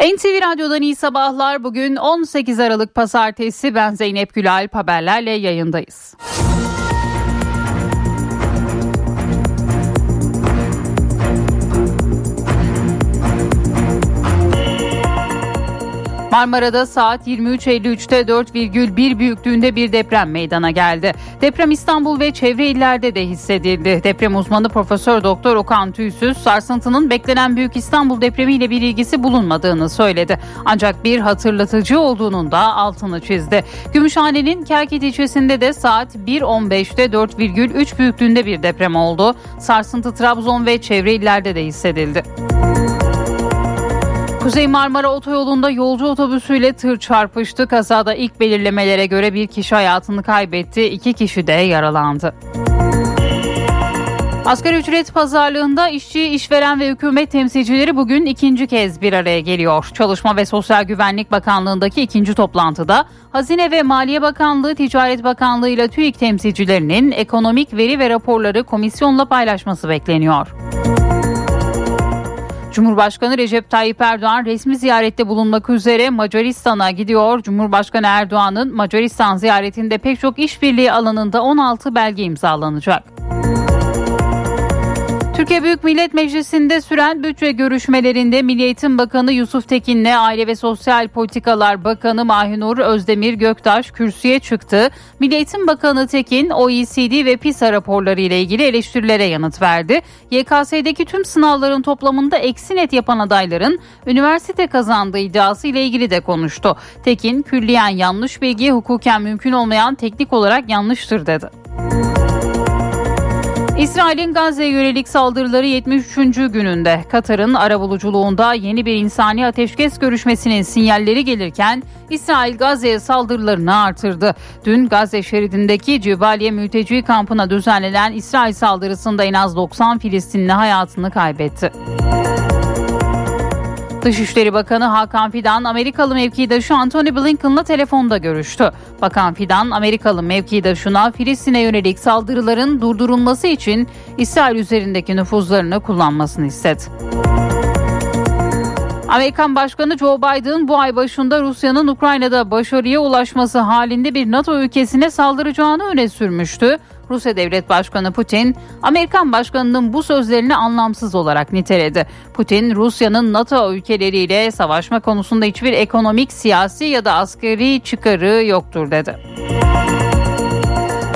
NTV Radyo'dan iyi sabahlar. Bugün 18 Aralık Pazartesi. Ben Zeynep Gülal. Haberlerle yayındayız. Marmara'da saat 23.53'te 4,1 büyüklüğünde bir deprem meydana geldi. Deprem İstanbul ve çevre illerde de hissedildi. Deprem uzmanı Profesör Doktor Okan Tüysüz sarsıntının beklenen Büyük İstanbul depremiyle bir ilgisi bulunmadığını söyledi. Ancak bir hatırlatıcı olduğunun da altını çizdi. Gümüşhane'nin Kerkit ilçesinde de saat 1.15'te 4,3 büyüklüğünde bir deprem oldu. Sarsıntı Trabzon ve çevre illerde de hissedildi. Kuzey Marmara Otoyolu'nda yolcu otobüsüyle tır çarpıştı. Kazada ilk belirlemelere göre bir kişi hayatını kaybetti, iki kişi de yaralandı. Asgari ücret pazarlığında işçi, işveren ve hükümet temsilcileri bugün ikinci kez bir araya geliyor. Çalışma ve Sosyal Güvenlik Bakanlığı'ndaki ikinci toplantıda Hazine ve Maliye Bakanlığı, Ticaret Bakanlığı ile TÜİK temsilcilerinin ekonomik veri ve raporları komisyonla paylaşması bekleniyor. Cumhurbaşkanı Recep Tayyip Erdoğan resmi ziyarette bulunmak üzere Macaristan'a gidiyor. Cumhurbaşkanı Erdoğan'ın Macaristan ziyaretinde pek çok işbirliği alanında 16 belge imzalanacak. Türkiye Büyük Millet Meclisi'nde süren bütçe görüşmelerinde Milli Eğitim Bakanı Yusuf Tekin'le Aile ve Sosyal Politikalar Bakanı Mahinur Özdemir Göktaş kürsüye çıktı. Milli Eğitim Bakanı Tekin OECD ve PISA raporları ile ilgili eleştirilere yanıt verdi. YKS'deki tüm sınavların toplamında eksi net yapan adayların üniversite kazandığı iddiası ile ilgili de konuştu. Tekin külliyen yanlış bilgi hukuken mümkün olmayan teknik olarak yanlıştır dedi. İsrail'in Gazze'ye yönelik saldırıları 73. gününde Katar'ın arabuluculuğunda yeni bir insani ateşkes görüşmesinin sinyalleri gelirken İsrail Gazze'ye saldırılarını artırdı. Dün Gazze şeridindeki Cibaliye mülteci kampına düzenlenen İsrail saldırısında en az 90 Filistinli hayatını kaybetti. Dışişleri Bakanı Hakan Fidan Amerikalı mevkidaşı Antony Blinken'la telefonda görüştü. Bakan Fidan Amerikalı mevkidaşına Filistin'e yönelik saldırıların durdurulması için İsrail üzerindeki nüfuzlarını kullanmasını istedi. Amerikan Başkanı Joe Biden bu ay başında Rusya'nın Ukrayna'da başarıya ulaşması halinde bir NATO ülkesine saldıracağını öne sürmüştü. Rusya Devlet Başkanı Putin, Amerikan Başkanı'nın bu sözlerini anlamsız olarak niteledi. Putin, Rusya'nın NATO ülkeleriyle savaşma konusunda hiçbir ekonomik, siyasi ya da askeri çıkarı yoktur dedi.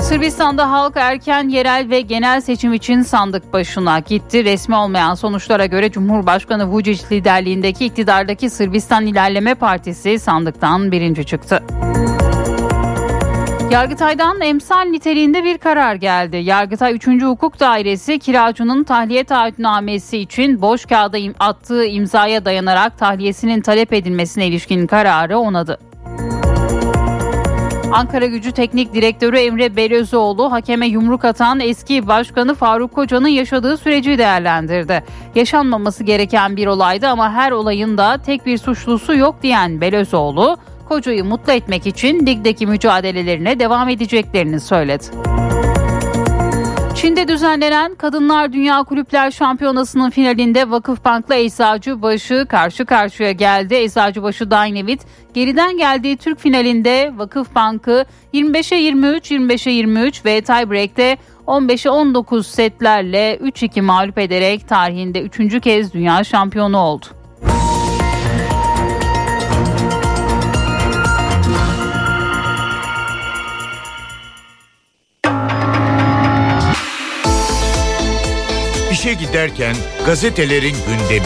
Sırbistan'da halk erken yerel ve genel seçim için sandık başına gitti. Resmi olmayan sonuçlara göre Cumhurbaşkanı Vučić liderliğindeki iktidardaki Sırbistan İlerleme Partisi sandıktan birinci çıktı. Yargıtay'dan emsal niteliğinde bir karar geldi. Yargıtay 3. Hukuk Dairesi kiracının tahliye taahhütnamesi için boş kağıda attığı imzaya dayanarak tahliyesinin talep edilmesine ilişkin kararı onadı. Ankara Gücü Teknik Direktörü Emre Belözoğlu hakeme yumruk atan eski başkanı Faruk Koca'nın yaşadığı süreci değerlendirdi. Yaşanmaması gereken bir olaydı ama her olayın da tek bir suçlusu yok diyen Belözoğlu, Koca'yı mutlu etmek için ligdeki mücadelelerine devam edeceklerini söyledi. Çin'de düzenlenen Kadınlar Dünya Kulüpler Şampiyonası'nın finalinde Vakıfbank'la Eczacıbaşı karşı karşıya geldi. Eczacıbaşı Dynavit geriden geldiği Türk finalinde Vakıfbank'ı 25'e 23, 25'e 23 ve tiebreak'te 15'e 19 setlerle 3-2 mağlup ederek tarihinde 3. kez dünya şampiyonu oldu. İşe giderken gazetelerin gündemi.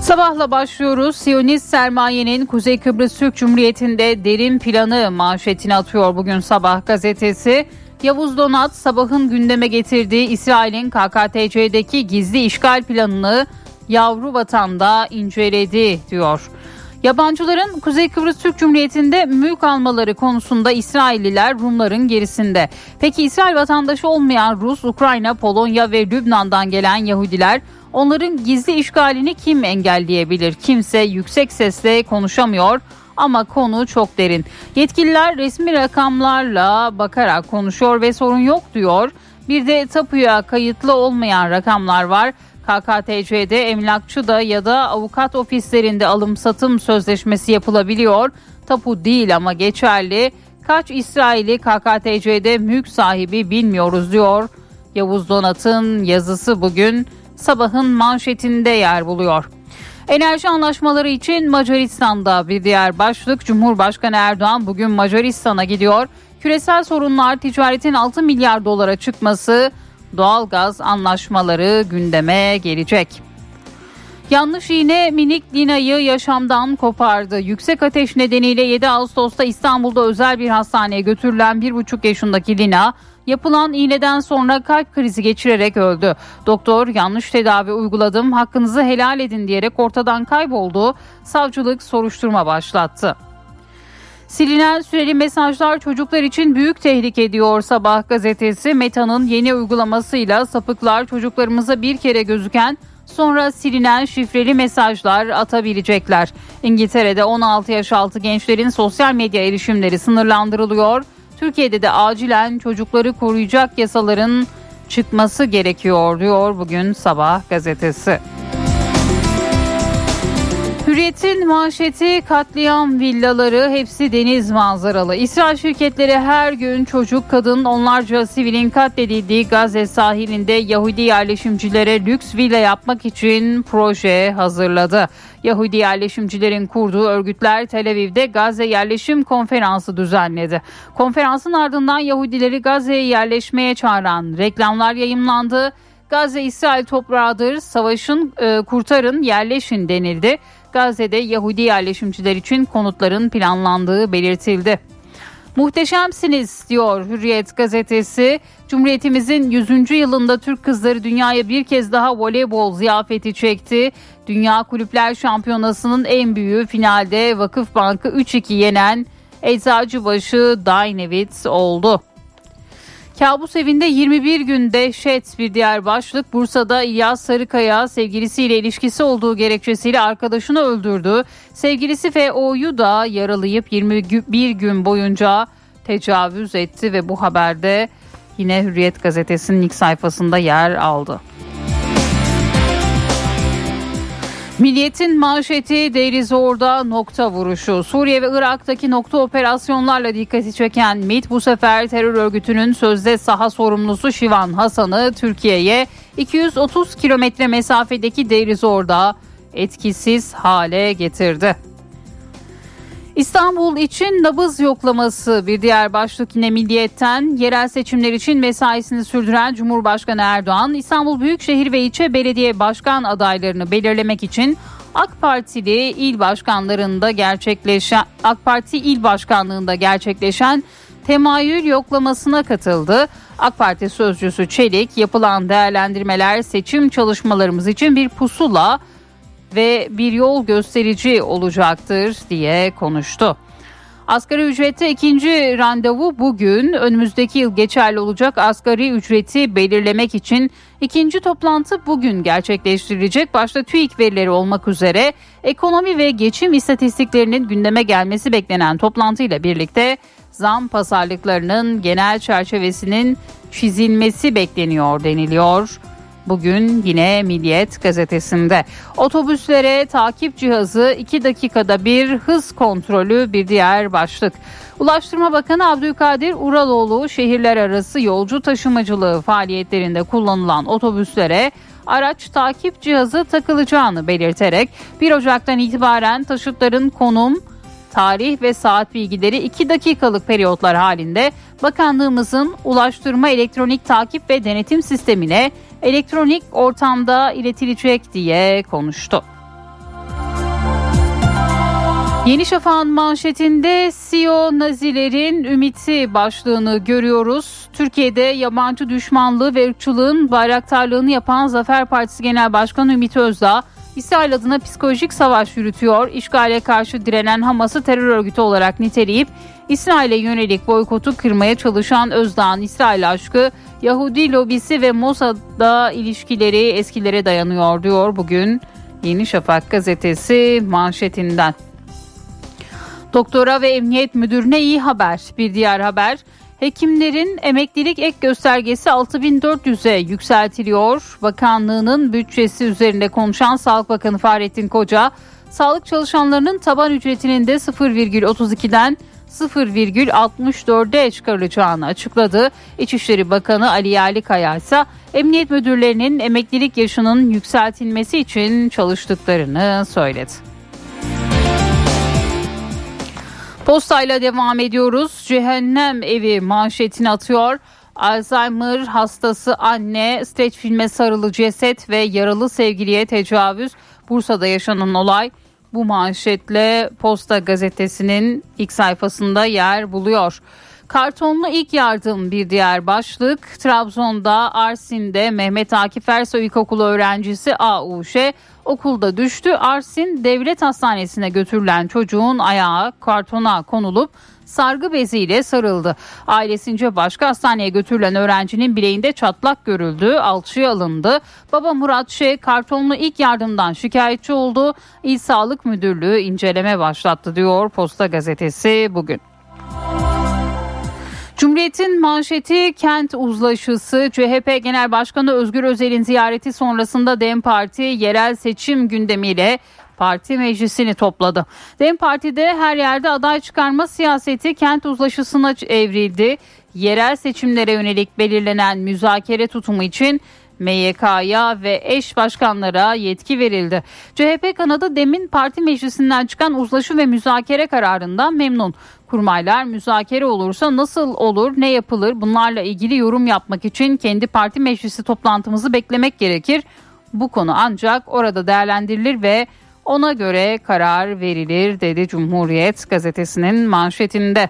Sabahla başlıyoruz. Siyonist sermayenin Kuzey Kıbrıs Türk Cumhuriyeti'nde derin planı manşetini atıyor bugün sabah gazetesi. Yavuz Donat sabahın gündeme getirdiği İsrail'in KKTC'deki gizli işgal planını yavru vatanda inceledi diyor. Yabancıların Kuzey Kıbrıs Türk Cumhuriyeti'nde mülk almaları konusunda İsrailliler Rumların gerisinde. Peki İsrail vatandaşı olmayan Rus, Ukrayna, Polonya ve Lübnan'dan gelen Yahudiler Onların gizli işgalini kim engelleyebilir? Kimse yüksek sesle konuşamıyor ama konu çok derin. Yetkililer resmi rakamlarla bakarak konuşuyor ve sorun yok diyor. Bir de tapuya kayıtlı olmayan rakamlar var. KKTC'de emlakçı da ya da avukat ofislerinde alım satım sözleşmesi yapılabiliyor. Tapu değil ama geçerli. Kaç İsrail'i KKTC'de mülk sahibi bilmiyoruz diyor. Yavuz Donat'ın yazısı bugün sabahın manşetinde yer buluyor. Enerji anlaşmaları için Macaristan'da bir diğer başlık Cumhurbaşkanı Erdoğan bugün Macaristan'a gidiyor. Küresel sorunlar ticaretin 6 milyar dolara çıkması doğalgaz anlaşmaları gündeme gelecek. Yanlış iğne minik Lina'yı yaşamdan kopardı. Yüksek ateş nedeniyle 7 Ağustos'ta İstanbul'da özel bir hastaneye götürülen 1,5 yaşındaki Lina yapılan iğneden sonra kalp krizi geçirerek öldü. Doktor yanlış tedavi uyguladım hakkınızı helal edin diyerek ortadan kayboldu. Savcılık soruşturma başlattı. Silinen süreli mesajlar çocuklar için büyük tehlike diyor Sabah gazetesi. Meta'nın yeni uygulamasıyla sapıklar çocuklarımıza bir kere gözüken sonra silinen şifreli mesajlar atabilecekler. İngiltere'de 16 yaş altı gençlerin sosyal medya erişimleri sınırlandırılıyor. Türkiye'de de acilen çocukları koruyacak yasaların çıkması gerekiyor diyor bugün Sabah gazetesi. Hürriyet'in manşeti katliam villaları hepsi deniz manzaralı. İsrail şirketleri her gün çocuk, kadın, onlarca sivilin katledildiği Gazze sahilinde Yahudi yerleşimcilere lüks villa yapmak için proje hazırladı. Yahudi yerleşimcilerin kurduğu örgütler Tel Aviv'de Gazze yerleşim konferansı düzenledi. Konferansın ardından Yahudileri Gazze'ye yerleşmeye çağıran reklamlar yayımlandı. Gazze İsrail toprağıdır, savaşın e, kurtarın, yerleşin denildi. Gazze'de Yahudi yerleşimciler için konutların planlandığı belirtildi. Muhteşemsiniz diyor Hürriyet gazetesi. Cumhuriyetimizin 100. yılında Türk kızları dünyaya bir kez daha voleybol ziyafeti çekti. Dünya Kulüpler Şampiyonası'nın en büyüğü finalde Vakıfbank'ı 3-2 yenen Eczacıbaşı Dynavit oldu. Kabus evinde 21 gün dehşet bir diğer başlık. Bursa'da İlyas Sarıkaya sevgilisiyle ilişkisi olduğu gerekçesiyle arkadaşını öldürdü. Sevgilisi FO'yu da yaralayıp 21 gün boyunca tecavüz etti ve bu haberde yine Hürriyet gazetesinin ilk sayfasında yer aldı. Milliyetin manşeti Derizor'da nokta vuruşu. Suriye ve Irak'taki nokta operasyonlarla dikkati çeken MİT bu sefer terör örgütünün sözde saha sorumlusu Şivan Hasan'ı Türkiye'ye 230 kilometre mesafedeki Derizor'da etkisiz hale getirdi. İstanbul için nabız yoklaması bir diğer başlık yine milliyetten yerel seçimler için mesaisini sürdüren Cumhurbaşkanı Erdoğan İstanbul Büyükşehir ve ilçe belediye başkan adaylarını belirlemek için AK Partili il başkanlarında gerçekleşen AK Parti il başkanlığında gerçekleşen temayül yoklamasına katıldı. AK Parti sözcüsü Çelik yapılan değerlendirmeler seçim çalışmalarımız için bir pusula ve bir yol gösterici olacaktır diye konuştu. Asgari ücrette ikinci randevu bugün önümüzdeki yıl geçerli olacak asgari ücreti belirlemek için ikinci toplantı bugün gerçekleştirilecek. Başta TÜİK verileri olmak üzere ekonomi ve geçim istatistiklerinin gündeme gelmesi beklenen toplantıyla birlikte zam pazarlıklarının genel çerçevesinin çizilmesi bekleniyor deniliyor. Bugün yine Milliyet gazetesinde otobüslere takip cihazı 2 dakikada bir hız kontrolü bir diğer başlık. Ulaştırma Bakanı Abdülkadir Uraloğlu şehirler arası yolcu taşımacılığı faaliyetlerinde kullanılan otobüslere araç takip cihazı takılacağını belirterek 1 Ocak'tan itibaren taşıtların konum, tarih ve saat bilgileri 2 dakikalık periyotlar halinde bakanlığımızın ulaştırma elektronik takip ve denetim sistemine elektronik ortamda iletilecek diye konuştu. Yeni Şafak'ın manşetinde CEO Nazilerin ümiti başlığını görüyoruz. Türkiye'de yabancı düşmanlığı ve ırkçılığın bayraktarlığını yapan Zafer Partisi Genel Başkanı Ümit Özdağ İsrail adına psikolojik savaş yürütüyor. İşgale karşı direnen Hamas'ı terör örgütü olarak niteleyip İsrail'e yönelik boykotu kırmaya çalışan Özdağ'ın İsrail aşkı Yahudi lobisi ve Mossad'da ilişkileri eskilere dayanıyor diyor bugün Yeni Şafak gazetesi manşetinden. Doktora ve emniyet müdürüne iyi haber. Bir diğer haber Hekimlerin emeklilik ek göstergesi 6400'e yükseltiliyor. Bakanlığının bütçesi üzerinde konuşan Sağlık Bakanı Fahrettin Koca, sağlık çalışanlarının taban ücretinin de 0,32'den 0,64'e çıkarılacağını açıkladı. İçişleri Bakanı Ali Yerlikaya ise emniyet müdürlerinin emeklilik yaşının yükseltilmesi için çalıştıklarını söyledi. Postayla devam ediyoruz. Cehennem evi manşetini atıyor. Alzheimer hastası anne streç filme sarılı ceset ve yaralı sevgiliye tecavüz. Bursa'da yaşanan olay bu manşetle Posta gazetesinin ilk sayfasında yer buluyor. Kartonlu ilk yardım bir diğer başlık. Trabzon'da Arsin'de Mehmet Akif Ersoy İlkokulu öğrencisi AUŞ okulda düştü. Arsin Devlet Hastanesi'ne götürülen çocuğun ayağı kartona konulup sargı beziyle sarıldı. Ailesince başka hastaneye götürülen öğrencinin bileğinde çatlak görüldü, alçıya alındı. Baba Murat Şe kartonlu ilk yardımdan şikayetçi oldu. İl Sağlık Müdürlüğü inceleme başlattı diyor Posta Gazetesi bugün. Cumhuriyet'in manşeti kent uzlaşısı CHP Genel Başkanı Özgür Özel'in ziyareti sonrasında DEM Parti yerel seçim gündemiyle parti meclisini topladı. DEM Parti'de her yerde aday çıkarma siyaseti kent uzlaşısına evrildi. Yerel seçimlere yönelik belirlenen müzakere tutumu için MYK'ya ve eş başkanlara yetki verildi. CHP kanadı demin parti meclisinden çıkan uzlaşı ve müzakere kararından memnun. Kurmaylar müzakere olursa nasıl olur, ne yapılır bunlarla ilgili yorum yapmak için kendi parti meclisi toplantımızı beklemek gerekir. Bu konu ancak orada değerlendirilir ve ona göre karar verilir dedi Cumhuriyet gazetesinin manşetinde.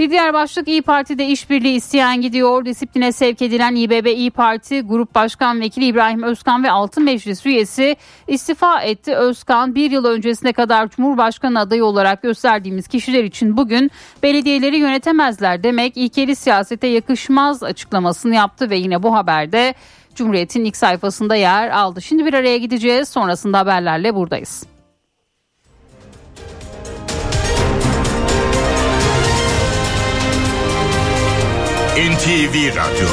Bir diğer başlık İyi Parti'de işbirliği isteyen gidiyor. Disipline sevk edilen İBB İyi Parti Grup Başkan Vekili İbrahim Özkan ve 6 meclis üyesi istifa etti. Özkan bir yıl öncesine kadar Cumhurbaşkanı adayı olarak gösterdiğimiz kişiler için bugün belediyeleri yönetemezler demek ilkeli siyasete yakışmaz açıklamasını yaptı ve yine bu haberde Cumhuriyet'in ilk sayfasında yer aldı. Şimdi bir araya gideceğiz sonrasında haberlerle buradayız. NTV Radyo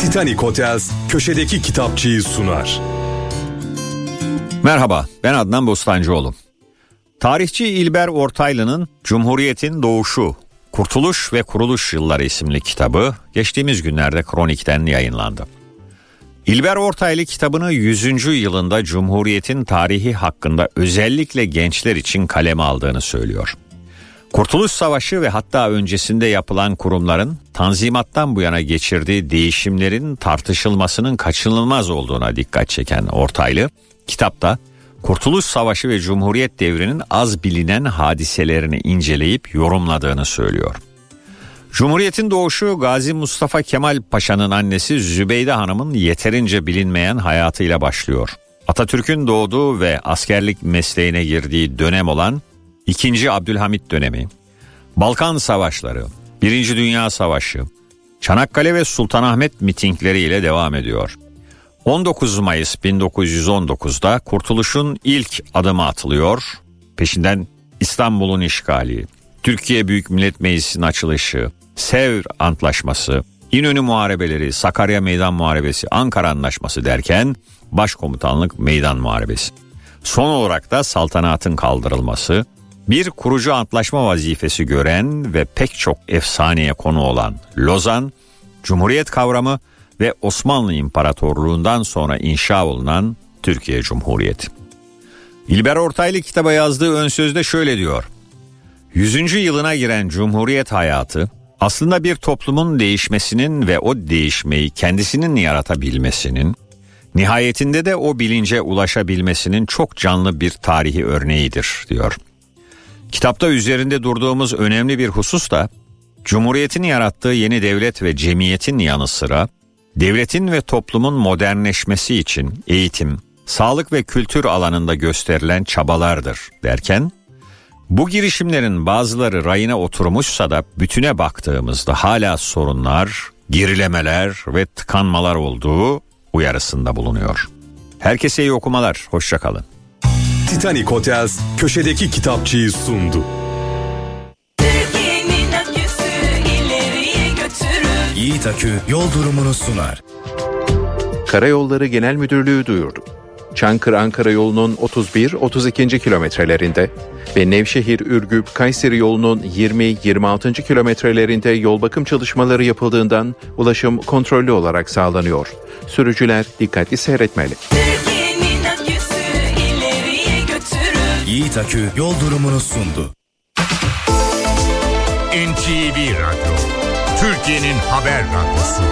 Titanic Hotels köşedeki kitapçıyı sunar. Merhaba ben Adnan Bostancıoğlu. Tarihçi İlber Ortaylı'nın Cumhuriyet'in Doğuşu, Kurtuluş ve Kuruluş Yılları isimli kitabı geçtiğimiz günlerde Kronik'ten yayınlandı. İlber Ortaylı kitabını 100. yılında Cumhuriyet'in tarihi hakkında özellikle gençler için kaleme aldığını söylüyor. Kurtuluş Savaşı ve hatta öncesinde yapılan kurumların Tanzimat'tan bu yana geçirdiği değişimlerin tartışılmasının kaçınılmaz olduğuna dikkat çeken Ortaylı, kitapta Kurtuluş Savaşı ve Cumhuriyet devrinin az bilinen hadiselerini inceleyip yorumladığını söylüyor. Cumhuriyetin doğuşu Gazi Mustafa Kemal Paşa'nın annesi Zübeyde Hanım'ın yeterince bilinmeyen hayatıyla başlıyor. Atatürk'ün doğduğu ve askerlik mesleğine girdiği dönem olan 2. Abdülhamit dönemi, Balkan Savaşları, 1. Dünya Savaşı, Çanakkale ve Sultanahmet mitingleriyle devam ediyor. 19 Mayıs 1919'da kurtuluşun ilk adımı atılıyor. Peşinden İstanbul'un işgali, Türkiye Büyük Millet Meclisi'nin açılışı, Sevr Antlaşması, İnönü Muharebeleri, Sakarya Meydan Muharebesi, Ankara Anlaşması derken Başkomutanlık Meydan Muharebesi. Son olarak da saltanatın kaldırılması, bir kurucu antlaşma vazifesi gören ve pek çok efsaneye konu olan Lozan, Cumhuriyet kavramı ve Osmanlı İmparatorluğundan sonra inşa olunan Türkiye Cumhuriyeti. İlber Ortaylı kitaba yazdığı ön sözde şöyle diyor. Yüzüncü yılına giren Cumhuriyet hayatı aslında bir toplumun değişmesinin ve o değişmeyi kendisinin yaratabilmesinin, nihayetinde de o bilince ulaşabilmesinin çok canlı bir tarihi örneğidir diyor. Kitapta üzerinde durduğumuz önemli bir husus da Cumhuriyetin yarattığı yeni devlet ve cemiyetin yanı sıra Devletin ve toplumun modernleşmesi için eğitim, sağlık ve kültür alanında gösterilen çabalardır derken bu girişimlerin bazıları rayına oturmuşsa da bütüne baktığımızda hala sorunlar, gerilemeler ve tıkanmalar olduğu uyarısında bulunuyor. Herkese iyi okumalar, hoşçakalın. Titanic Hotels köşedeki kitapçıyı sundu. Yiğit Akü yol durumunu sunar. Karayolları Genel Müdürlüğü duyurdu. Çankırı-Ankara yolunun 31-32. kilometrelerinde ve Nevşehir-Ürgüp-Kayseri yolunun 20-26. kilometrelerinde yol bakım çalışmaları yapıldığından ulaşım kontrollü olarak sağlanıyor. Sürücüler dikkatli seyretmeli. Yiğit Akü yol durumunu sundu. NTV Radyo, Türkiye'nin haber radyosu.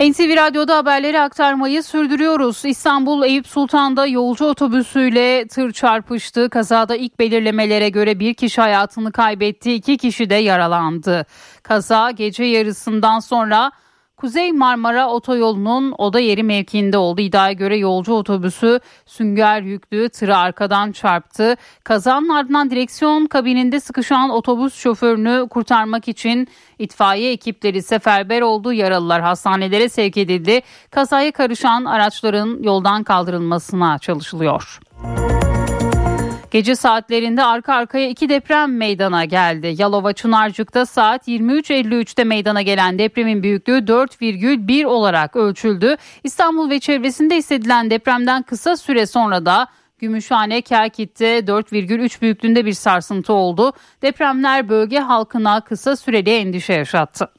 NTV Radyo'da haberleri aktarmayı sürdürüyoruz. İstanbul Eyüp Sultan'da yolcu otobüsüyle tır çarpıştı. Kazada ilk belirlemelere göre bir kişi hayatını kaybetti, iki kişi de yaralandı. Kaza gece yarısından sonra Kuzey Marmara Otoyolu'nun oda yeri mevkiinde oldu. İddiaya göre yolcu otobüsü sünger yüklü tırı arkadan çarptı. Kazanın ardından direksiyon kabininde sıkışan otobüs şoförünü kurtarmak için itfaiye ekipleri seferber oldu. Yaralılar hastanelere sevk edildi. Kazaya karışan araçların yoldan kaldırılmasına çalışılıyor. Gece saatlerinde arka arkaya iki deprem meydana geldi. Yalova Çınarcık'ta saat 23.53'te meydana gelen depremin büyüklüğü 4,1 olarak ölçüldü. İstanbul ve çevresinde hissedilen depremden kısa süre sonra da Gümüşhane Kerkit'te 4,3 büyüklüğünde bir sarsıntı oldu. Depremler bölge halkına kısa süreli endişe yaşattı.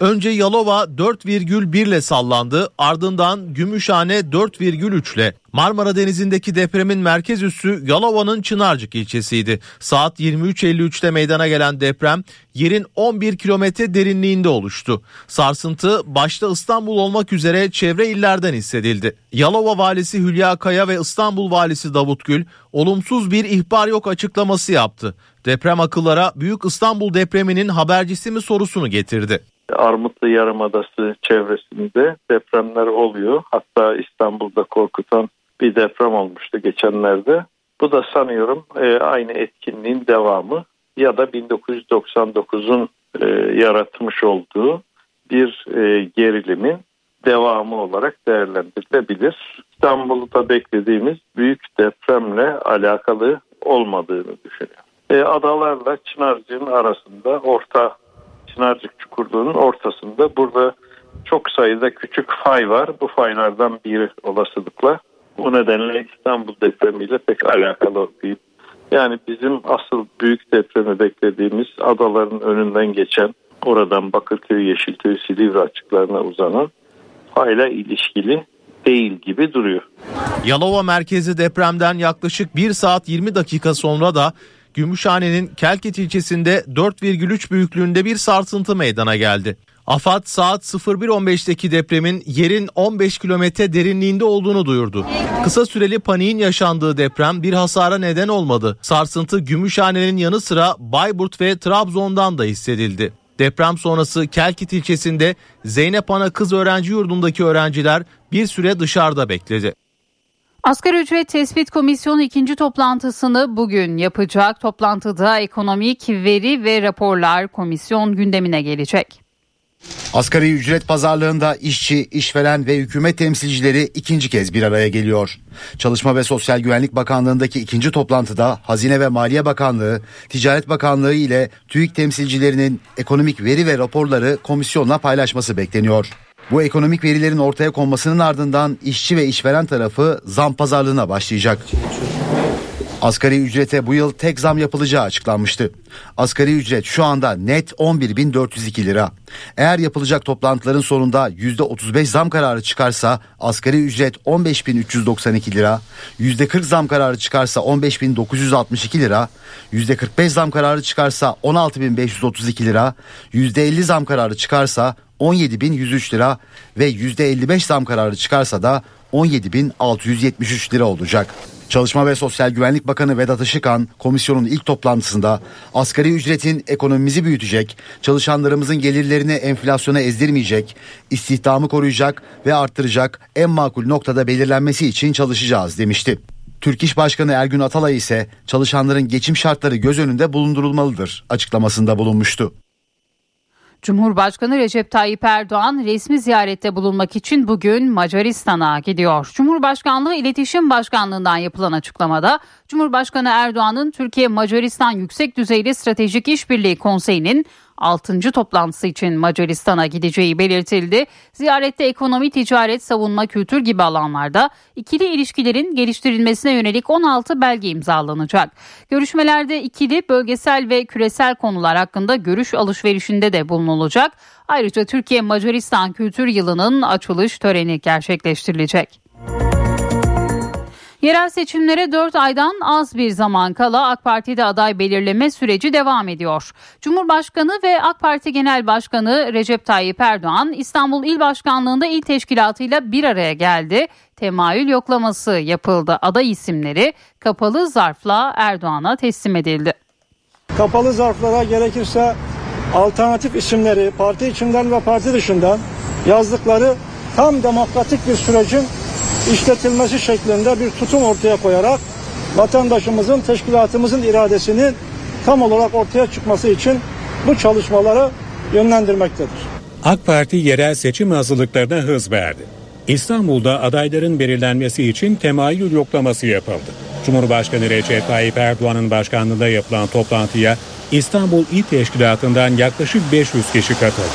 Önce Yalova 4,1 ile sallandı ardından Gümüşhane 4,3 ile. Marmara Denizi'ndeki depremin merkez üssü Yalova'nın Çınarcık ilçesiydi. Saat 23.53'te meydana gelen deprem yerin 11 kilometre derinliğinde oluştu. Sarsıntı başta İstanbul olmak üzere çevre illerden hissedildi. Yalova valisi Hülya Kaya ve İstanbul valisi Davut Gül olumsuz bir ihbar yok açıklaması yaptı. Deprem akıllara Büyük İstanbul depreminin habercisi mi sorusunu getirdi. Armutlu Yarımadası çevresinde depremler oluyor. Hatta İstanbul'da korkutan bir deprem olmuştu geçenlerde. Bu da sanıyorum e, aynı etkinliğin devamı ya da 1999'un e, yaratmış olduğu bir e, gerilimin devamı olarak değerlendirilebilir. İstanbul'da beklediğimiz büyük depremle alakalı olmadığını düşünüyorum. Adalarla Çınarcık'ın arasında orta Çınarcık çukurluğunun ortasında burada çok sayıda küçük fay var. Bu faylardan biri olasılıkla. Bu nedenle İstanbul depremiyle pek alakalı değil. Yani bizim asıl büyük depremi beklediğimiz adaların önünden geçen oradan Bakırköy, Yeşilköy, Silivri açıklarına uzanan fayla ilişkili değil gibi duruyor. Yalova merkezi depremden yaklaşık 1 saat 20 dakika sonra da Gümüşhane'nin Kelkit ilçesinde 4,3 büyüklüğünde bir sarsıntı meydana geldi. AFAD saat 01.15'teki depremin yerin 15 kilometre derinliğinde olduğunu duyurdu. Kısa süreli paniğin yaşandığı deprem bir hasara neden olmadı. Sarsıntı Gümüşhane'nin yanı sıra Bayburt ve Trabzon'dan da hissedildi. Deprem sonrası Kelkit ilçesinde Zeynep Ana Kız Öğrenci Yurdu'ndaki öğrenciler bir süre dışarıda bekledi. Asgari ücret tespit komisyonu ikinci toplantısını bugün yapacak. Toplantıda ekonomik veri ve raporlar komisyon gündemine gelecek. Asgari ücret pazarlığında işçi, işveren ve hükümet temsilcileri ikinci kez bir araya geliyor. Çalışma ve Sosyal Güvenlik Bakanlığı'ndaki ikinci toplantıda Hazine ve Maliye Bakanlığı, Ticaret Bakanlığı ile TÜİK temsilcilerinin ekonomik veri ve raporları komisyonla paylaşması bekleniyor. Bu ekonomik verilerin ortaya konmasının ardından işçi ve işveren tarafı zam pazarlığına başlayacak. Asgari ücrete bu yıl tek zam yapılacağı açıklanmıştı. Asgari ücret şu anda net 11.402 lira. Eğer yapılacak toplantıların sonunda %35 zam kararı çıkarsa asgari ücret 15.392 lira, %40 zam kararı çıkarsa 15.962 lira, %45 zam kararı çıkarsa 16.532 lira, %50 zam kararı çıkarsa 17.103 lira ve %55 zam kararı çıkarsa da 17.673 lira olacak. Çalışma ve Sosyal Güvenlik Bakanı Vedat Işıkhan komisyonun ilk toplantısında asgari ücretin ekonomimizi büyütecek, çalışanlarımızın gelirlerini enflasyona ezdirmeyecek, istihdamı koruyacak ve arttıracak en makul noktada belirlenmesi için çalışacağız demişti. Türk İş Başkanı Ergün Atalay ise çalışanların geçim şartları göz önünde bulundurulmalıdır açıklamasında bulunmuştu. Cumhurbaşkanı Recep Tayyip Erdoğan resmi ziyarette bulunmak için bugün Macaristan'a gidiyor. Cumhurbaşkanlığı İletişim Başkanlığı'ndan yapılan açıklamada Cumhurbaşkanı Erdoğan'ın Türkiye Macaristan Yüksek Düzeyli Stratejik İşbirliği Konseyi'nin 6. toplantısı için Macaristan'a gideceği belirtildi. Ziyarette ekonomi, ticaret, savunma, kültür gibi alanlarda ikili ilişkilerin geliştirilmesine yönelik 16 belge imzalanacak. Görüşmelerde ikili, bölgesel ve küresel konular hakkında görüş alışverişinde de bulunulacak. Ayrıca Türkiye Macaristan Kültür Yılı'nın açılış töreni gerçekleştirilecek. Yerel seçimlere 4 aydan az bir zaman kala AK Parti'de aday belirleme süreci devam ediyor. Cumhurbaşkanı ve AK Parti Genel Başkanı Recep Tayyip Erdoğan İstanbul İl Başkanlığı'nda il teşkilatıyla bir araya geldi. Temayül yoklaması yapıldı. Aday isimleri kapalı zarfla Erdoğan'a teslim edildi. Kapalı zarflara gerekirse alternatif isimleri parti içinden ve parti dışından yazdıkları tam demokratik bir sürecin işletilmesi şeklinde bir tutum ortaya koyarak vatandaşımızın, teşkilatımızın iradesinin tam olarak ortaya çıkması için bu çalışmaları yönlendirmektedir. AK Parti yerel seçim hazırlıklarına hız verdi. İstanbul'da adayların belirlenmesi için temayül yoklaması yapıldı. Cumhurbaşkanı Recep Tayyip Erdoğan'ın başkanlığında yapılan toplantıya İstanbul İl Teşkilatı'ndan yaklaşık 500 kişi katıldı.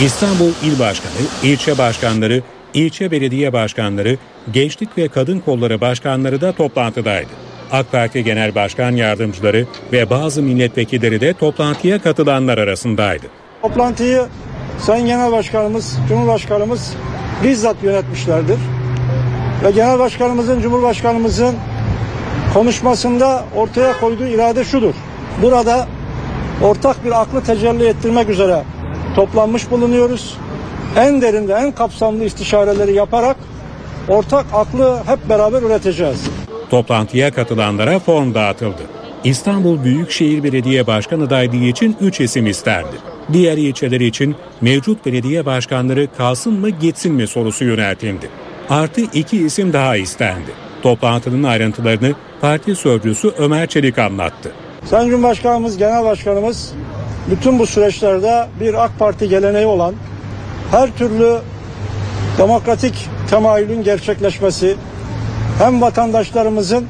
İstanbul İl Başkanı, ilçe başkanları, ilçe belediye başkanları, gençlik ve kadın kolları başkanları da toplantıdaydı. AK Parti Genel Başkan Yardımcıları ve bazı milletvekilleri de toplantıya katılanlar arasındaydı. Toplantıyı Sayın Genel Başkanımız, Cumhurbaşkanımız bizzat yönetmişlerdir. Ve Genel Başkanımızın, Cumhurbaşkanımızın konuşmasında ortaya koyduğu irade şudur. Burada ortak bir aklı tecelli ettirmek üzere toplanmış bulunuyoruz. En derinde, en kapsamlı istişareleri yaparak ortak aklı hep beraber üreteceğiz. Toplantıya katılanlara form dağıtıldı. İstanbul Büyükşehir Belediye Başkan adaylığı için 3 isim istendi. Diğer ilçeler için mevcut belediye başkanları kalsın mı gitsin mi sorusu yöneltildi. Artı iki isim daha istendi. Toplantının ayrıntılarını parti sözcüsü Ömer Çelik anlattı. Sayın Cumhurbaşkanımız, Genel Başkanımız bütün bu süreçlerde bir AK Parti geleneği olan her türlü demokratik temayülün gerçekleşmesi hem vatandaşlarımızın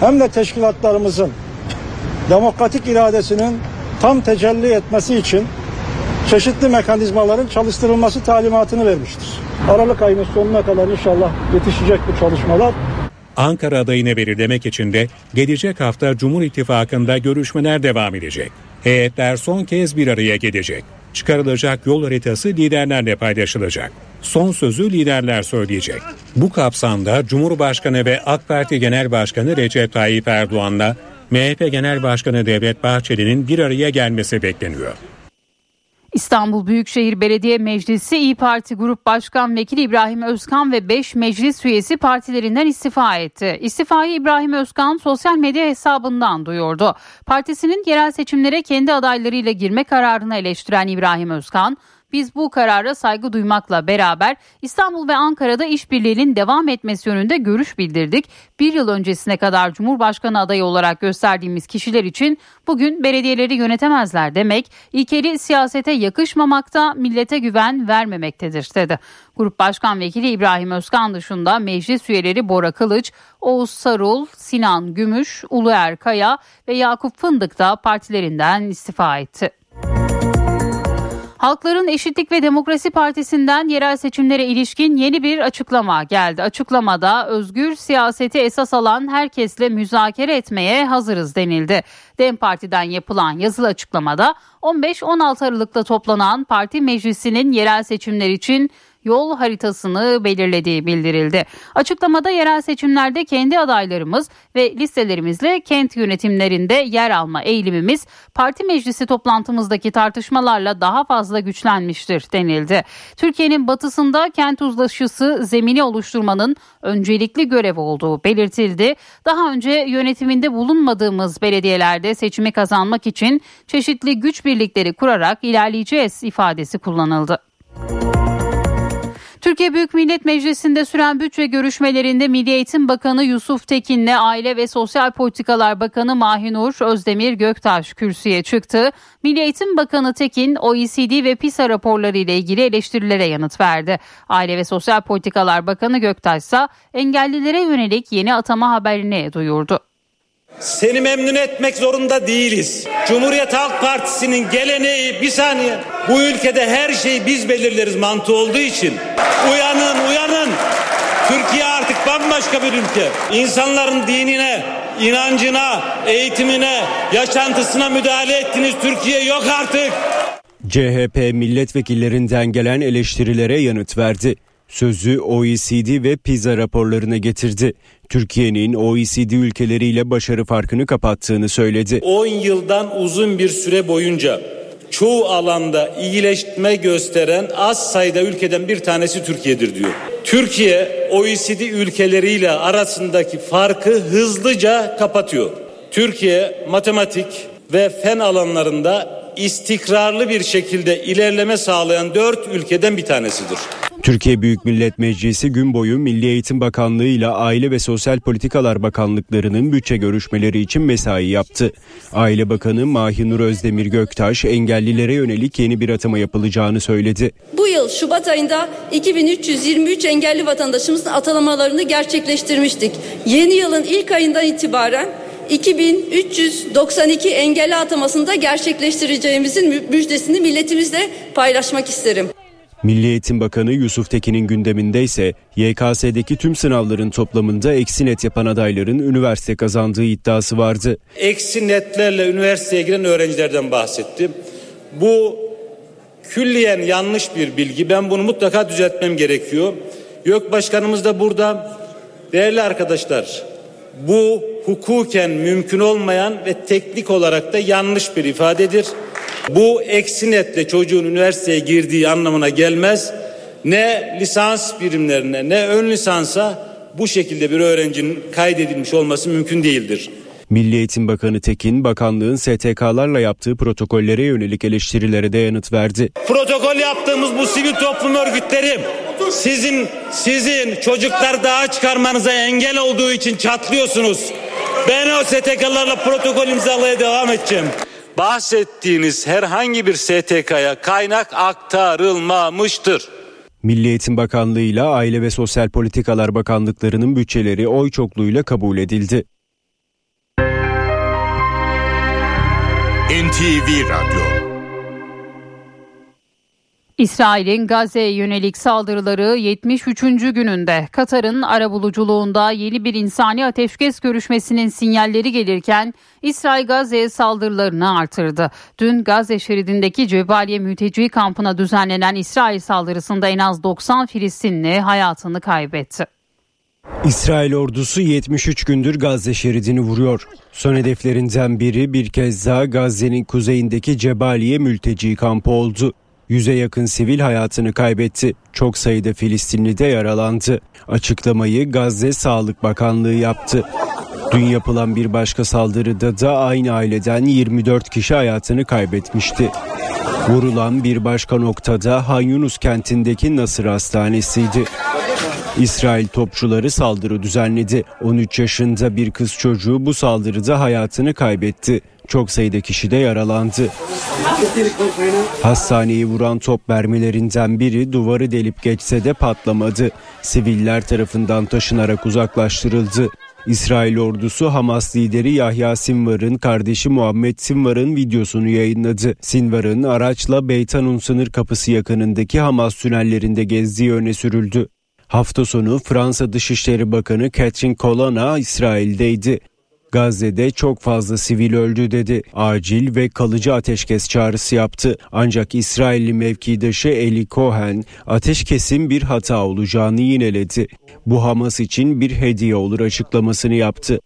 hem de teşkilatlarımızın demokratik iradesinin tam tecelli etmesi için çeşitli mekanizmaların çalıştırılması talimatını vermiştir. Aralık ayının sonuna kadar inşallah yetişecek bu çalışmalar. Ankara adayını belirlemek için de gelecek hafta Cumhur İttifakı'nda görüşmeler devam edecek. Heyetler son kez bir araya gelecek. Çıkarılacak yol haritası liderlerle paylaşılacak. Son sözü liderler söyleyecek. Bu kapsamda Cumhurbaşkanı ve AK Parti Genel Başkanı Recep Tayyip Erdoğan'la MHP Genel Başkanı Devlet Bahçeli'nin bir araya gelmesi bekleniyor. İstanbul Büyükşehir Belediye Meclisi İyi Parti Grup Başkan Vekili İbrahim Özkan ve 5 meclis üyesi partilerinden istifa etti. İstifayı İbrahim Özkan sosyal medya hesabından duyurdu. Partisinin yerel seçimlere kendi adaylarıyla girme kararını eleştiren İbrahim Özkan, biz bu karara saygı duymakla beraber İstanbul ve Ankara'da işbirliğinin devam etmesi yönünde görüş bildirdik. Bir yıl öncesine kadar Cumhurbaşkanı adayı olarak gösterdiğimiz kişiler için bugün belediyeleri yönetemezler demek ilkeli siyasete yakışmamakta, millete güven vermemektedir dedi. Grup Başkan Vekili İbrahim Özkan dışında meclis üyeleri Bora Kılıç, Oğuz Sarul, Sinan Gümüş, Uluer Kaya ve Yakup Fındık da partilerinden istifa etti. Halkların Eşitlik ve Demokrasi Partisi'nden yerel seçimlere ilişkin yeni bir açıklama geldi. Açıklamada özgür siyaseti esas alan herkesle müzakere etmeye hazırız denildi. DEM Parti'den yapılan yazılı açıklamada 15-16 Aralık'ta toplanan parti meclisinin yerel seçimler için yol haritasını belirlediği bildirildi. Açıklamada yerel seçimlerde kendi adaylarımız ve listelerimizle kent yönetimlerinde yer alma eğilimimiz parti meclisi toplantımızdaki tartışmalarla daha fazla güçlenmiştir denildi. Türkiye'nin batısında kent uzlaşısı zemini oluşturmanın öncelikli görev olduğu belirtildi. Daha önce yönetiminde bulunmadığımız belediyelerde seçimi kazanmak için çeşitli güç birlikleri kurarak ilerleyeceğiz ifadesi kullanıldı. Türkiye Büyük Millet Meclisi'nde süren bütçe görüşmelerinde Milli Eğitim Bakanı Yusuf Tekin'le Aile ve Sosyal Politikalar Bakanı Mahinur Özdemir Göktaş kürsüye çıktı. Milli Eğitim Bakanı Tekin OECD ve PISA raporları ile ilgili eleştirilere yanıt verdi. Aile ve Sosyal Politikalar Bakanı Göktaş ise engellilere yönelik yeni atama haberini duyurdu. Seni memnun etmek zorunda değiliz. Cumhuriyet Halk Partisi'nin geleneği bir saniye. Bu ülkede her şeyi biz belirleriz mantığı olduğu için. Uyanın uyanın. Türkiye artık bambaşka bir ülke. İnsanların dinine, inancına, eğitimine, yaşantısına müdahale ettiğiniz Türkiye yok artık. CHP milletvekillerinden gelen eleştirilere yanıt verdi. Sözü OECD ve PISA raporlarına getirdi. Türkiye'nin OECD ülkeleriyle başarı farkını kapattığını söyledi. 10 yıldan uzun bir süre boyunca çoğu alanda iyileşme gösteren az sayıda ülkeden bir tanesi Türkiye'dir diyor. Türkiye OECD ülkeleriyle arasındaki farkı hızlıca kapatıyor. Türkiye matematik ve fen alanlarında istikrarlı bir şekilde ilerleme sağlayan dört ülkeden bir tanesidir. Türkiye Büyük Millet Meclisi gün boyu Milli Eğitim Bakanlığı ile Aile ve Sosyal Politikalar Bakanlıklarının bütçe görüşmeleri için mesai yaptı. Aile Bakanı Mahinur Özdemir Göktaş engellilere yönelik yeni bir atama yapılacağını söyledi. Bu yıl Şubat ayında 2323 engelli vatandaşımızın atamalarını gerçekleştirmiştik. Yeni yılın ilk ayından itibaren 2392 engelli atamasını da gerçekleştireceğimizin müjdesini milletimizle paylaşmak isterim. Milli Eğitim Bakanı Yusuf Tekin'in gündeminde ise YKS'deki tüm sınavların toplamında eksi net yapan adayların üniversite kazandığı iddiası vardı. Eksi netlerle üniversiteye giren öğrencilerden bahsettim. Bu külliyen yanlış bir bilgi. Ben bunu mutlaka düzeltmem gerekiyor. YÖK Başkanımız da burada. Değerli arkadaşlar bu hukuken mümkün olmayan ve teknik olarak da yanlış bir ifadedir. Bu eksi netle çocuğun üniversiteye girdiği anlamına gelmez. Ne lisans birimlerine ne ön lisansa bu şekilde bir öğrencinin kaydedilmiş olması mümkün değildir. Milli Eğitim Bakanı Tekin, bakanlığın STK'larla yaptığı protokollere yönelik eleştirilere de yanıt verdi. Protokol yaptığımız bu sivil toplum örgütleri sizin sizin çocuklar daha çıkarmanıza engel olduğu için çatlıyorsunuz. Ben o STK'larla protokol imzalaya devam edeceğim. Bahsettiğiniz herhangi bir STK'ya kaynak aktarılmamıştır. Milli Eğitim Bakanlığı ile Aile ve Sosyal Politikalar Bakanlıklarının bütçeleri oy çokluğuyla kabul edildi. NTV Radyo İsrail'in Gazze'ye yönelik saldırıları 73. gününde Katar'ın arabuluculuğunda yeni bir insani ateşkes görüşmesinin sinyalleri gelirken İsrail Gazze'ye saldırılarını artırdı. Dün Gazze şeridindeki Cebaliye mülteci kampına düzenlenen İsrail saldırısında en az 90 Filistinli hayatını kaybetti. İsrail ordusu 73 gündür Gazze şeridini vuruyor. Son hedeflerinden biri bir kez daha Gazze'nin kuzeyindeki Cebaliye mülteci kampı oldu. Yüze yakın sivil hayatını kaybetti. Çok sayıda Filistinli de yaralandı. Açıklamayı Gazze Sağlık Bakanlığı yaptı. Dün yapılan bir başka saldırıda da aynı aileden 24 kişi hayatını kaybetmişti. Vurulan bir başka noktada Han Yunus kentindeki Nasır Hastanesi'ydi. İsrail topçuları saldırı düzenledi. 13 yaşında bir kız çocuğu bu saldırıda hayatını kaybetti. Çok sayıda kişi de yaralandı. Hastaneyi vuran top mermilerinden biri duvarı delip geçse de patlamadı. Siviller tarafından taşınarak uzaklaştırıldı. İsrail ordusu Hamas lideri Yahya Sinvar'ın kardeşi Muhammed Sinvar'ın videosunu yayınladı. Sinvar'ın araçla Beytanun sınır kapısı yakınındaki Hamas tünellerinde gezdiği öne sürüldü. Hafta sonu Fransa Dışişleri Bakanı Catherine Colonna İsrail'deydi. Gazze'de çok fazla sivil öldü dedi. Acil ve kalıcı ateşkes çağrısı yaptı. Ancak İsrailli mevkidaşı Eli Cohen ateşkesin bir hata olacağını yineledi. Bu Hamas için bir hediye olur açıklamasını yaptı.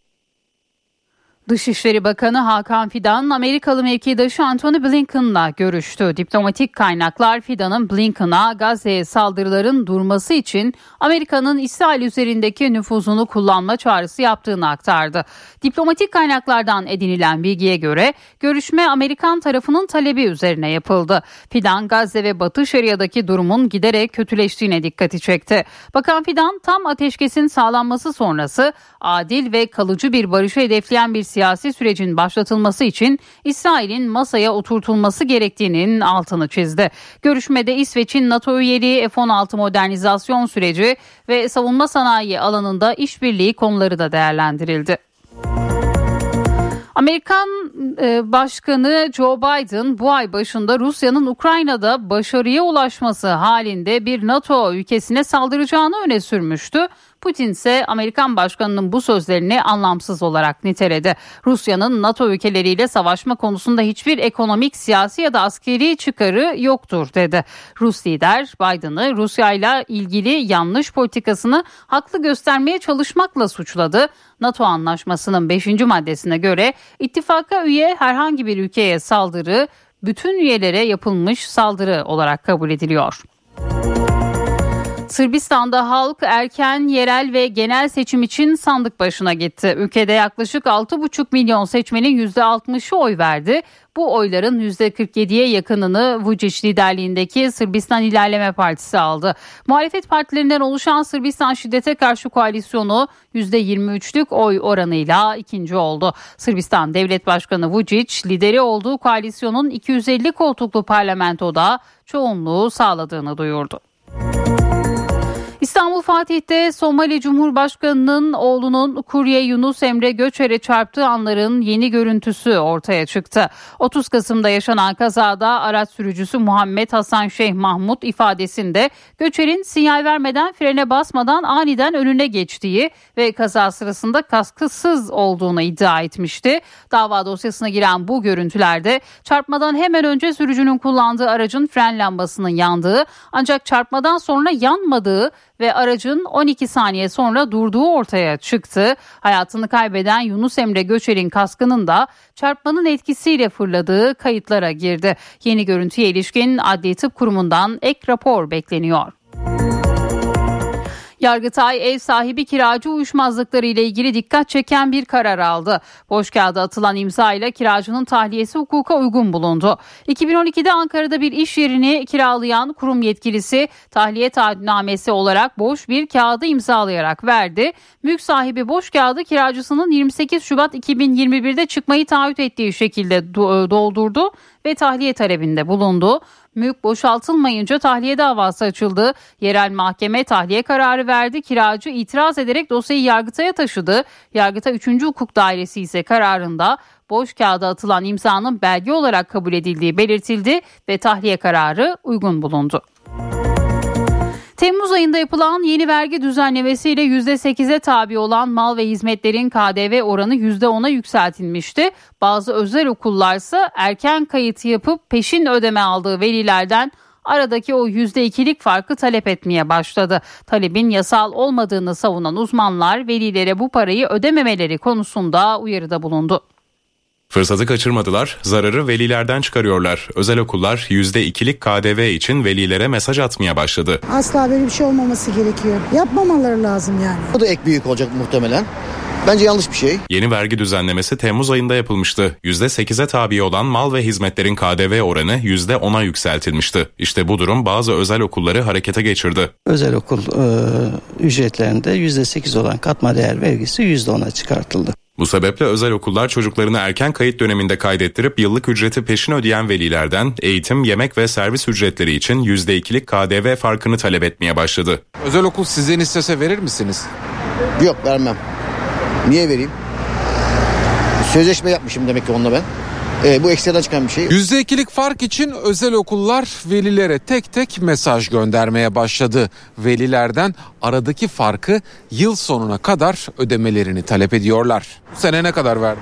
Dışişleri Bakanı Hakan Fidan Amerikalı mevkidaşı Antony Blinken'la görüştü. Diplomatik kaynaklar Fidan'ın Blinken'a Gazze'ye saldırıların durması için Amerika'nın İsrail üzerindeki nüfuzunu kullanma çağrısı yaptığını aktardı. Diplomatik kaynaklardan edinilen bilgiye göre görüşme Amerikan tarafının talebi üzerine yapıldı. Fidan Gazze ve Batı Şeria'daki durumun giderek kötüleştiğine dikkati çekti. Bakan Fidan tam ateşkesin sağlanması sonrası adil ve kalıcı bir barışı hedefleyen bir siyasi sürecin başlatılması için İsrail'in masaya oturtulması gerektiğinin altını çizdi. Görüşmede İsveç'in NATO üyeliği F-16 modernizasyon süreci ve savunma sanayi alanında işbirliği konuları da değerlendirildi. Amerikan e, Başkanı Joe Biden bu ay başında Rusya'nın Ukrayna'da başarıya ulaşması halinde bir NATO ülkesine saldıracağını öne sürmüştü. Putin ise Amerikan başkanının bu sözlerini anlamsız olarak niteledi. Rusya'nın NATO ülkeleriyle savaşma konusunda hiçbir ekonomik, siyasi ya da askeri çıkarı yoktur dedi. Rus lider Biden'ı Rusya ile ilgili yanlış politikasını haklı göstermeye çalışmakla suçladı. NATO anlaşmasının 5. maddesine göre ittifaka üye herhangi bir ülkeye saldırı bütün üyelere yapılmış saldırı olarak kabul ediliyor. Sırbistan'da halk erken, yerel ve genel seçim için sandık başına gitti. Ülkede yaklaşık 6,5 milyon seçmenin %60'ı oy verdi. Bu oyların %47'ye yakınını Vučić liderliğindeki Sırbistan İlerleme Partisi aldı. Muhalefet partilerinden oluşan Sırbistan Şiddete Karşı Koalisyonu %23'lük oy oranıyla ikinci oldu. Sırbistan Devlet Başkanı Vučić lideri olduğu koalisyonun 250 koltuklu parlamentoda çoğunluğu sağladığını duyurdu. İstanbul Fatih'te Somali Cumhurbaşkanı'nın oğlunun kurye Yunus Emre Göçer'e çarptığı anların yeni görüntüsü ortaya çıktı. 30 Kasım'da yaşanan kazada araç sürücüsü Muhammed Hasan Şeyh Mahmut ifadesinde Göçer'in sinyal vermeden frene basmadan aniden önüne geçtiği ve kaza sırasında kaskısız olduğunu iddia etmişti. Dava dosyasına giren bu görüntülerde çarpmadan hemen önce sürücünün kullandığı aracın fren lambasının yandığı ancak çarpmadan sonra yanmadığı ve aracın 12 saniye sonra durduğu ortaya çıktı. Hayatını kaybeden Yunus Emre Göçer'in kaskının da çarpmanın etkisiyle fırladığı kayıtlara girdi. Yeni görüntüye ilişkin Adli Tıp Kurumu'ndan ek rapor bekleniyor. Yargıtay ev sahibi kiracı uyuşmazlıkları ile ilgili dikkat çeken bir karar aldı. Boş kağıda atılan imza ile kiracının tahliyesi hukuka uygun bulundu. 2012'de Ankara'da bir iş yerini kiralayan kurum yetkilisi tahliye taahhütnamesi olarak boş bir kağıdı imzalayarak verdi. Mülk sahibi boş kağıdı kiracısının 28 Şubat 2021'de çıkmayı taahhüt ettiği şekilde doldurdu ve tahliye talebinde bulundu. Mülk boşaltılmayınca tahliye davası açıldı. Yerel mahkeme tahliye kararı verdi. Kiracı itiraz ederek dosyayı Yargıtay'a taşıdı. Yargıtay 3. Hukuk Dairesi ise kararında boş kağıda atılan imzanın belge olarak kabul edildiği belirtildi ve tahliye kararı uygun bulundu. Temmuz ayında yapılan yeni vergi düzenlemesiyle %8'e tabi olan mal ve hizmetlerin KDV oranı %10'a yükseltilmişti. Bazı özel okullarsa erken kayıt yapıp peşin ödeme aldığı velilerden aradaki o %2'lik farkı talep etmeye başladı. Talebin yasal olmadığını savunan uzmanlar velilere bu parayı ödememeleri konusunda uyarıda bulundu. Fırsatı kaçırmadılar, zararı velilerden çıkarıyorlar. Özel okullar %2'lik KDV için velilere mesaj atmaya başladı. Asla böyle bir şey olmaması gerekiyor. Yapmamaları lazım yani. O da ek büyük olacak muhtemelen. Bence yanlış bir şey. Yeni vergi düzenlemesi Temmuz ayında yapılmıştı. %8'e tabi olan mal ve hizmetlerin KDV oranı %10'a yükseltilmişti. İşte bu durum bazı özel okulları harekete geçirdi. Özel okul e, ücretlerinde %8 olan katma değer vergisi %10'a çıkartıldı. Bu sebeple özel okullar çocuklarını erken kayıt döneminde kaydettirip yıllık ücreti peşin ödeyen velilerden eğitim, yemek ve servis ücretleri için %2'lik KDV farkını talep etmeye başladı. Özel okul sizden istese verir misiniz? Yok vermem. Niye vereyim? Sözleşme yapmışım demek ki onunla ben. E, bu ekstradan çıkan bir şey. %2'lik fark için özel okullar velilere tek tek mesaj göndermeye başladı. Velilerden aradaki farkı yıl sonuna kadar ödemelerini talep ediyorlar. Bu sene ne kadar verdi?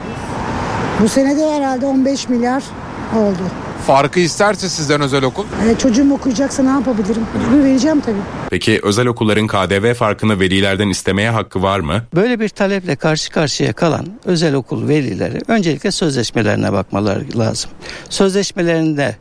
Bu sene de herhalde 15 milyar oldu. Farkı isterse sizden özel okul. E, çocuğum okuyacaksa ne yapabilirim? Mecbur vereceğim tabii. Peki özel okulların KDV farkını velilerden istemeye hakkı var mı? Böyle bir taleple karşı karşıya kalan özel okul velileri öncelikle sözleşmelerine bakmaları lazım. Sözleşmelerinde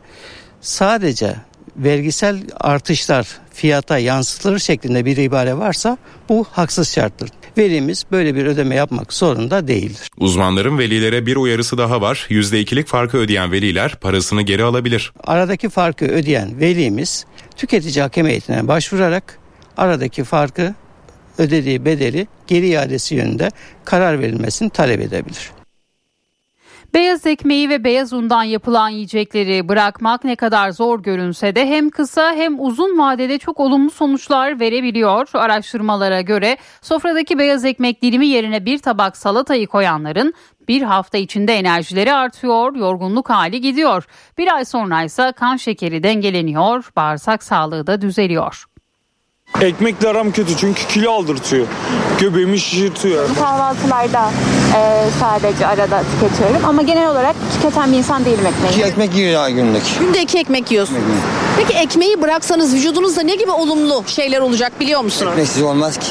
sadece vergisel artışlar fiyata yansıtılır şeklinde bir ibare varsa bu haksız şarttır. Velimiz böyle bir ödeme yapmak zorunda değildir. Uzmanların velilere bir uyarısı daha var. %2'lik farkı ödeyen veliler parasını geri alabilir. Aradaki farkı ödeyen velimiz tüketici hakem heyetine başvurarak aradaki farkı ödediği bedeli geri iadesi yönünde karar verilmesini talep edebilir. Beyaz ekmeği ve beyaz undan yapılan yiyecekleri bırakmak ne kadar zor görünse de hem kısa hem uzun vadede çok olumlu sonuçlar verebiliyor. Araştırmalara göre sofradaki beyaz ekmek dilimi yerine bir tabak salatayı koyanların bir hafta içinde enerjileri artıyor, yorgunluk hali gidiyor. Bir ay sonra ise kan şekeri dengeleniyor, bağırsak sağlığı da düzeliyor. Ekmekle aram kötü çünkü kilo aldırtıyor. Göbeğimi şişirtiyor. Kahvaltılarda e, sadece arada tüketiyorum ama genel olarak tüketen bir insan değilim ekmeği. İki ekmek yiyor ya günlük. Günde iki ekmek yiyorsunuz. Peki ekmeği bıraksanız vücudunuzda ne gibi olumlu şeyler olacak biliyor musunuz? Ekmeksiz olmaz ki.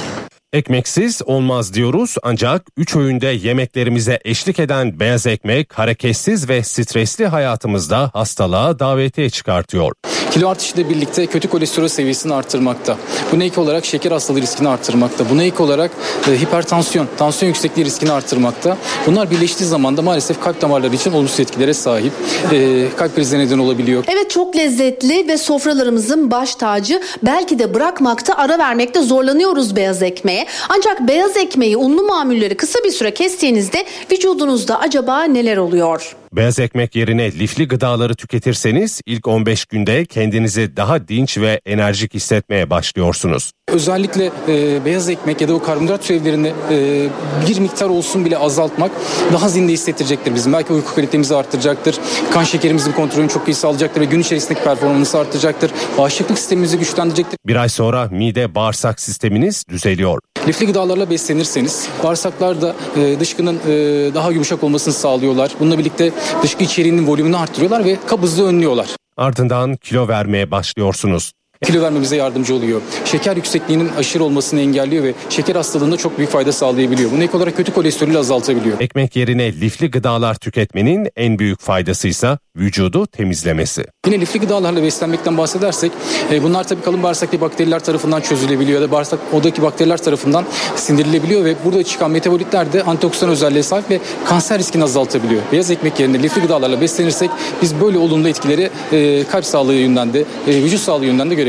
Ekmeksiz olmaz diyoruz ancak 3 öğünde yemeklerimize eşlik eden beyaz ekmek hareketsiz ve stresli hayatımızda hastalığa davetiye çıkartıyor. Kilo artışıyla birlikte kötü kolesterol seviyesini arttırmakta. Buna ek olarak şeker hastalığı riskini arttırmakta. Buna ek olarak e, hipertansiyon, tansiyon yüksekliği riskini arttırmakta. Bunlar birleştiği zaman da maalesef kalp damarları için olumsuz etkilere sahip. E, kalp krizine neden olabiliyor. Evet çok lezzetli ve sofralarımızın baş tacı. Belki de bırakmakta ara vermekte zorlanıyoruz beyaz ekmeğe. Ancak beyaz ekmeği unlu mamulleri kısa bir süre kestiğinizde vücudunuzda acaba neler oluyor? Beyaz ekmek yerine lifli gıdaları tüketirseniz ilk 15 günde kendinizi daha dinç ve enerjik hissetmeye başlıyorsunuz. Özellikle e, beyaz ekmek ya da o karbonhidrat türevlerini e, bir miktar olsun bile azaltmak daha zinde hissettirecektir bizim. Belki uyku kalitemizi arttıracaktır. Kan şekerimizin kontrolünü çok iyi sağlayacaktır ve gün içerisindeki performansı arttıracaktır. Bağışıklık sistemimizi güçlendirecektir. Bir ay sonra mide bağırsak sisteminiz düzeliyor. Lifli gıdalarla beslenirseniz bağırsaklar da e, dışkının e, daha yumuşak olmasını sağlıyorlar. Bununla birlikte dışkı içeriğinin volümünü arttırıyorlar ve kabızlığı önlüyorlar. Ardından kilo vermeye başlıyorsunuz. Kilo vermemize yardımcı oluyor. Şeker yüksekliğinin aşırı olmasını engelliyor ve şeker hastalığında çok büyük fayda sağlayabiliyor. Buna ek olarak kötü kolesterolü azaltabiliyor. Ekmek yerine lifli gıdalar tüketmenin en büyük faydası ise vücudu temizlemesi. Yine lifli gıdalarla beslenmekten bahsedersek e, bunlar tabii kalın bağırsaktaki bakteriler tarafından çözülebiliyor ya da bağırsak odaki bakteriler tarafından sindirilebiliyor ve burada çıkan metabolitler de antioksidan özelliğe sahip ve kanser riskini azaltabiliyor. Beyaz ekmek yerine lifli gıdalarla beslenirsek biz böyle olumlu etkileri e, kalp sağlığı yönünden de e, vücut sağlığı yönünden de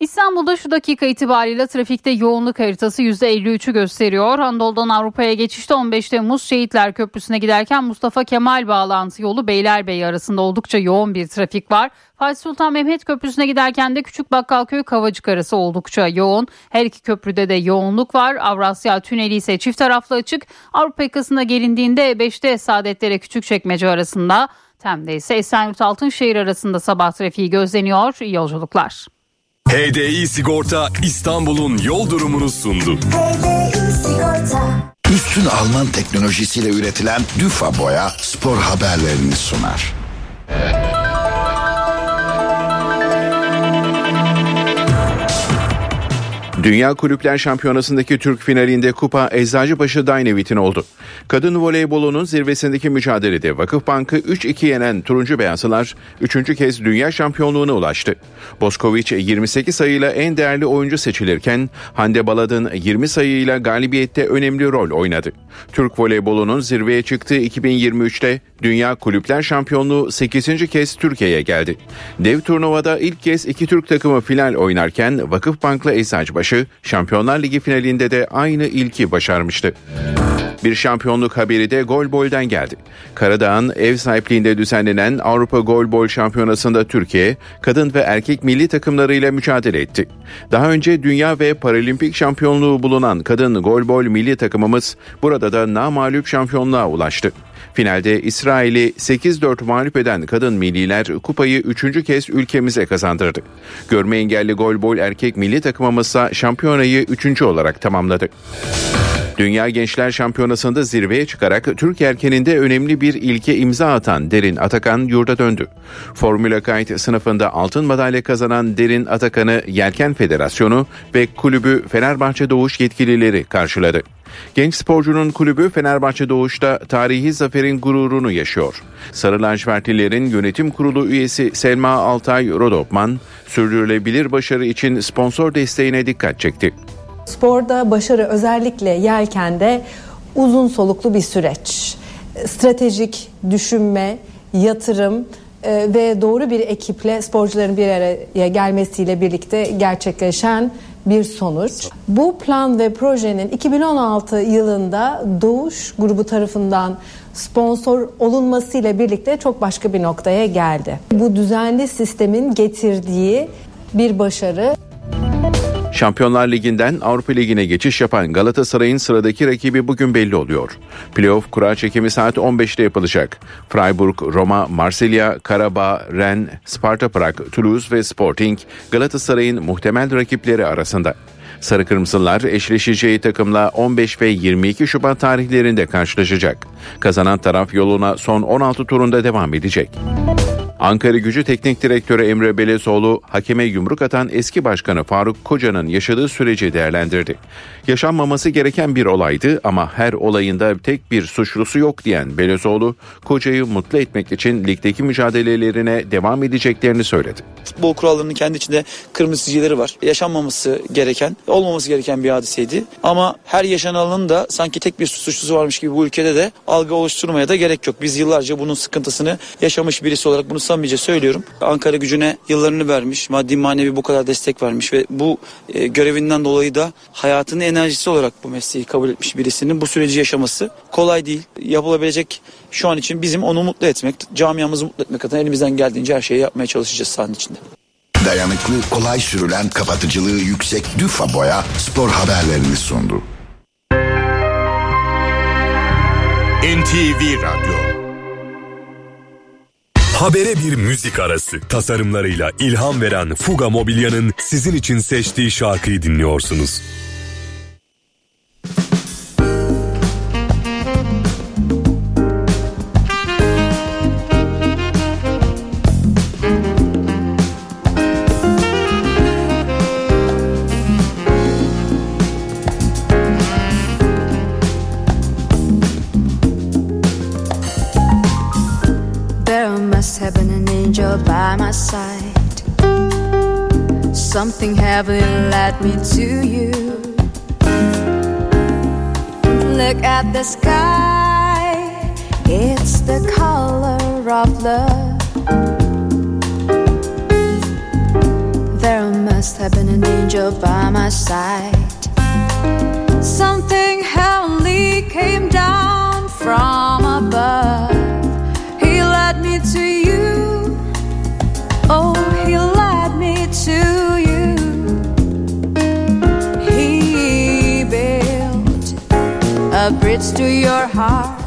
İstanbul'da şu dakika itibariyle trafikte yoğunluk haritası %53'ü gösteriyor. Anadolu'dan Avrupa'ya geçişte 15 Temmuz Şehitler Köprüsü'ne giderken Mustafa Kemal bağlantı yolu Beylerbeyi arasında oldukça yoğun bir trafik var. Fatih Sultan Mehmet Köprüsü'ne giderken de Küçük Bakkalköy Kavacık arası oldukça yoğun. Her iki köprüde de yoğunluk var. Avrasya Tüneli ise çift taraflı açık. Avrupa yakasına gelindiğinde E5'te Saadetlere Küçükçekmece arasında Tem'de ise Esenyurt Altınşehir arasında sabah trafiği gözleniyor. İyi yolculuklar. HDI Sigorta İstanbul'un yol durumunu sundu. Üstün Alman teknolojisiyle üretilen Düfa Boya spor haberlerini sunar. Dünya Kulüpler Şampiyonası'ndaki Türk finalinde kupa Eczacıbaşı Dynavit'in oldu. Kadın voleybolunun zirvesindeki mücadelede Vakıfbank'ı 3-2 yenen turuncu beyazlılar 3. kez dünya şampiyonluğuna ulaştı. Boskovic 28 sayıyla en değerli oyuncu seçilirken Hande Baladın 20 sayıyla galibiyette önemli rol oynadı. Türk voleybolunun zirveye çıktığı 2023'te Dünya Kulüpler Şampiyonluğu 8. kez Türkiye'ye geldi. Dev turnuvada ilk kez iki Türk takımı final oynarken Vakıfbank'la Eczacıbaşı Fenerbahçe Şampiyonlar Ligi finalinde de aynı ilki başarmıştı. Bir şampiyonluk haberi de Golbol'den geldi. Karadağ'ın ev sahipliğinde düzenlenen Avrupa Golbol Şampiyonası'nda Türkiye, kadın ve erkek milli takımlarıyla mücadele etti. Daha önce dünya ve paralimpik şampiyonluğu bulunan kadın golbol milli takımımız burada da namağlup şampiyonluğa ulaştı. Finalde İsrail'i 8-4 mağlup eden kadın milliler kupayı 3. kez ülkemize kazandırdı. Görme engelli golbol erkek milli takımımızsa şampiyonayı 3. olarak tamamladı. Dünya Gençler Şampiyonası'nda zirveye çıkarak Türk erkeninde önemli bir ilke imza atan Derin Atakan yurda döndü. Formula Kite sınıfında altın madalya kazanan Derin Atakan'ı Yelken Federasyonu ve kulübü Fenerbahçe Doğuş yetkilileri karşıladı. Genç sporcunun kulübü Fenerbahçe Doğuş'ta tarihi zaferin gururunu yaşıyor. Sarı lacivertlilerin yönetim kurulu üyesi Selma Altay Rodopman, sürdürülebilir başarı için sponsor desteğine dikkat çekti. Sporda başarı özellikle yelkende uzun soluklu bir süreç. Stratejik düşünme, yatırım e, ve doğru bir ekiple sporcuların bir araya gelmesiyle birlikte gerçekleşen bir sonuç. Bu plan ve projenin 2016 yılında Doğuş grubu tarafından sponsor olunmasıyla birlikte çok başka bir noktaya geldi. Bu düzenli sistemin getirdiği bir başarı. Şampiyonlar Ligi'nden Avrupa Ligi'ne geçiş yapan Galatasaray'ın sıradaki rakibi bugün belli oluyor. Playoff kura çekimi saat 15'te yapılacak. Freiburg, Roma, Marsilya, Karabağ, Ren, Sparta Prag, Toulouse ve Sporting Galatasaray'ın muhtemel rakipleri arasında. Sarı Kırmızılar eşleşeceği takımla 15 ve 22 Şubat tarihlerinde karşılaşacak. Kazanan taraf yoluna son 16 turunda devam edecek. Ankara Gücü Teknik Direktörü Emre Belezoğlu, hakeme yumruk atan eski başkanı Faruk Koca'nın yaşadığı süreci değerlendirdi. Yaşanmaması gereken bir olaydı ama her olayında tek bir suçlusu yok diyen Belezoğlu, Koca'yı mutlu etmek için ligdeki mücadelelerine devam edeceklerini söyledi. Futbol kurallarının kendi içinde kırmızı çizgileri var. Yaşanmaması gereken, olmaması gereken bir hadiseydi. Ama her yaşananın da sanki tek bir suçlusu varmış gibi bu ülkede de algı oluşturmaya da gerek yok. Biz yıllarca bunun sıkıntısını yaşamış birisi olarak bunu samimice söylüyorum. Ankara gücüne yıllarını vermiş, maddi manevi bu kadar destek vermiş ve bu e, görevinden dolayı da hayatının enerjisi olarak bu mesleği kabul etmiş birisinin bu süreci yaşaması kolay değil. Yapılabilecek şu an için bizim onu mutlu etmek, camiamızı mutlu etmek adına elimizden geldiğince her şeyi yapmaya çalışacağız sahanın içinde. Dayanıklı, kolay sürülen, kapatıcılığı yüksek Düfa Boya spor haberlerini sundu. NTV Radyo Habere bir müzik arası. Tasarımlarıyla ilham veren Fuga Mobilya'nın sizin için seçtiği şarkıyı dinliyorsunuz. Led me to you. Look at the sky, it's the color of love. There must have been an angel by my side. Something heavenly came down from above. He led me to you. Oh, he led me to you. Bridge to your heart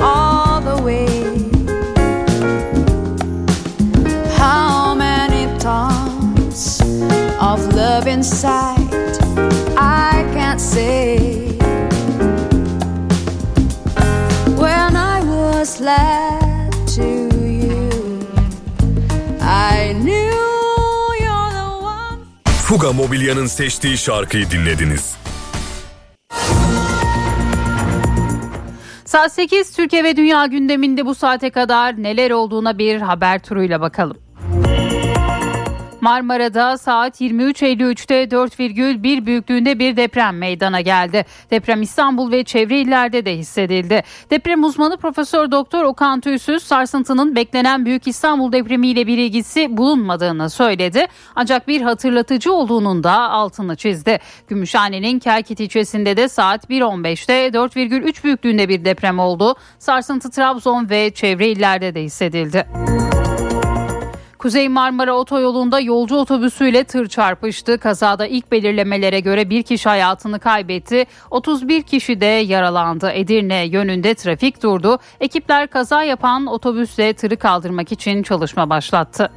all the way. How many tons of love inside? I can't say. When I was led to you, I knew you're the one. Fuga Mobilya'nın seçtiği şarkıyı dinlediniz. Saat 8 Türkiye ve Dünya gündeminde bu saate kadar neler olduğuna bir haber turuyla bakalım. Marmara'da saat 23.53'te 4,1 büyüklüğünde bir deprem meydana geldi. Deprem İstanbul ve çevre illerde de hissedildi. Deprem uzmanı Profesör Doktor Okan Tüysüz sarsıntının beklenen Büyük İstanbul depremiyle bir ilgisi bulunmadığını söyledi. Ancak bir hatırlatıcı olduğunun da altını çizdi. Gümüşhane'nin Kelkit ilçesinde de saat 1.15'te 4,3 büyüklüğünde bir deprem oldu. Sarsıntı Trabzon ve çevre illerde de hissedildi. Kuzey Marmara Otoyolu'nda yolcu otobüsüyle tır çarpıştı. Kazada ilk belirlemelere göre bir kişi hayatını kaybetti. 31 kişi de yaralandı. Edirne yönünde trafik durdu. Ekipler kaza yapan otobüsle tırı kaldırmak için çalışma başlattı.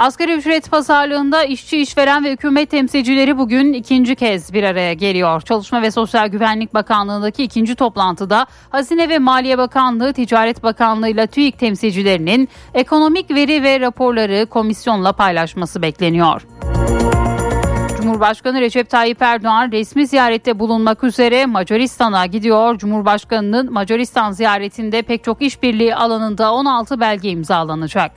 Asgari ücret pazarlığında işçi, işveren ve hükümet temsilcileri bugün ikinci kez bir araya geliyor. Çalışma ve Sosyal Güvenlik Bakanlığı'ndaki ikinci toplantıda Hazine ve Maliye Bakanlığı, Ticaret Bakanlığı ile TÜİK temsilcilerinin ekonomik veri ve raporları komisyonla paylaşması bekleniyor. Cumhurbaşkanı Recep Tayyip Erdoğan resmi ziyarette bulunmak üzere Macaristan'a gidiyor. Cumhurbaşkanının Macaristan ziyaretinde pek çok işbirliği alanında 16 belge imzalanacak.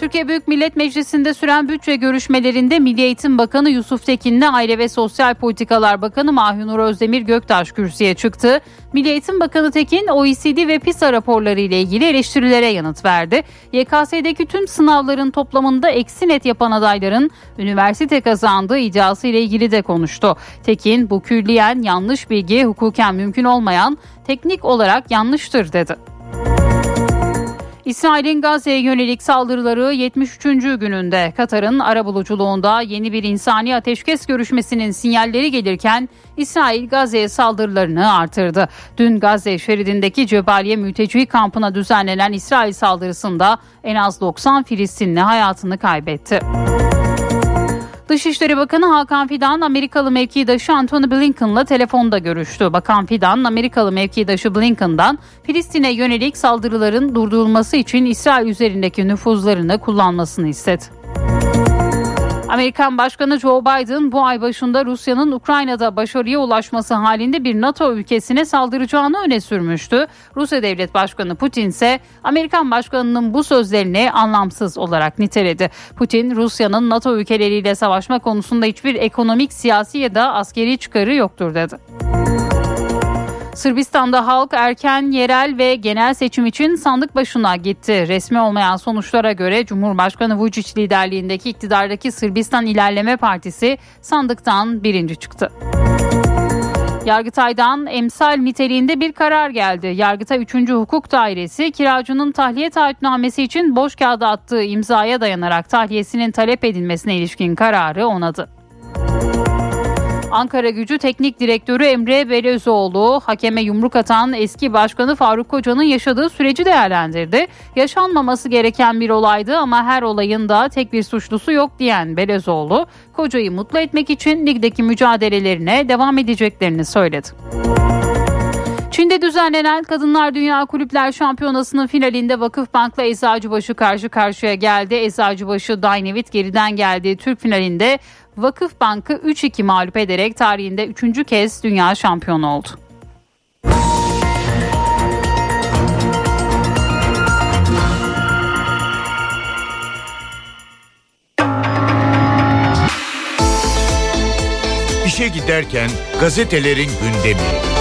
Türkiye Büyük Millet Meclisi'nde süren bütçe görüşmelerinde Milli Eğitim Bakanı Yusuf Tekin'le Aile ve Sosyal Politikalar Bakanı Mahinur Özdemir Göktaş kürsüye çıktı. Milli Eğitim Bakanı Tekin OECD ve PISA raporları ile ilgili eleştirilere yanıt verdi. YKS'deki tüm sınavların toplamında eksi net yapan adayların üniversite kazandığı iddiası ile ilgili de konuştu. Tekin bu külliyen yanlış bilgi hukuken mümkün olmayan teknik olarak yanlıştır dedi. İsrail'in Gazze'ye yönelik saldırıları 73. gününde Katar'ın arabuluculuğunda yeni bir insani ateşkes görüşmesinin sinyalleri gelirken İsrail Gazze'ye saldırılarını artırdı. Dün Gazze şeridindeki Cebaliye mülteci kampına düzenlenen İsrail saldırısında en az 90 Filistinli hayatını kaybetti. Dışişleri Bakanı Hakan Fidan Amerikalı mevkidaşı Antony Blinken'la telefonda görüştü. Bakan Fidan Amerikalı mevkidaşı Blinken'dan Filistin'e yönelik saldırıların durdurulması için İsrail üzerindeki nüfuzlarını kullanmasını istedi. Amerikan Başkanı Joe Biden bu ay başında Rusya'nın Ukrayna'da başarıya ulaşması halinde bir NATO ülkesine saldıracağını öne sürmüştü. Rusya Devlet Başkanı Putin ise Amerikan Başkanı'nın bu sözlerini anlamsız olarak niteledi. Putin, Rusya'nın NATO ülkeleriyle savaşma konusunda hiçbir ekonomik, siyasi ya da askeri çıkarı yoktur dedi. Sırbistan'da halk erken, yerel ve genel seçim için sandık başına gitti. Resmi olmayan sonuçlara göre Cumhurbaşkanı Vučić liderliğindeki iktidardaki Sırbistan İlerleme Partisi sandıktan birinci çıktı. Yargıtay'dan emsal niteliğinde bir karar geldi. Yargıtay 3. Hukuk Dairesi kiracının tahliye taahhütnamesi için boş kağıda attığı imzaya dayanarak tahliyesinin talep edilmesine ilişkin kararı onadı. Ankara Gücü Teknik Direktörü Emre Belözoğlu hakeme yumruk atan eski başkanı Faruk Koca'nın yaşadığı süreci değerlendirdi. Yaşanmaması gereken bir olaydı ama her olayın da tek bir suçlusu yok diyen Belözoğlu, Koca'yı mutlu etmek için ligdeki mücadelelerine devam edeceklerini söyledi. Çin'de düzenlenen Kadınlar Dünya Kulüpler Şampiyonası'nın finalinde Vakıfbank'la Eczacıbaşı karşı karşıya geldi. Eczacıbaşı Dynavit geriden geldiği Türk finalinde Vakıfbank'ı 3-2 mağlup ederek tarihinde 3. kez dünya şampiyonu oldu. İşe giderken gazetelerin gündemi.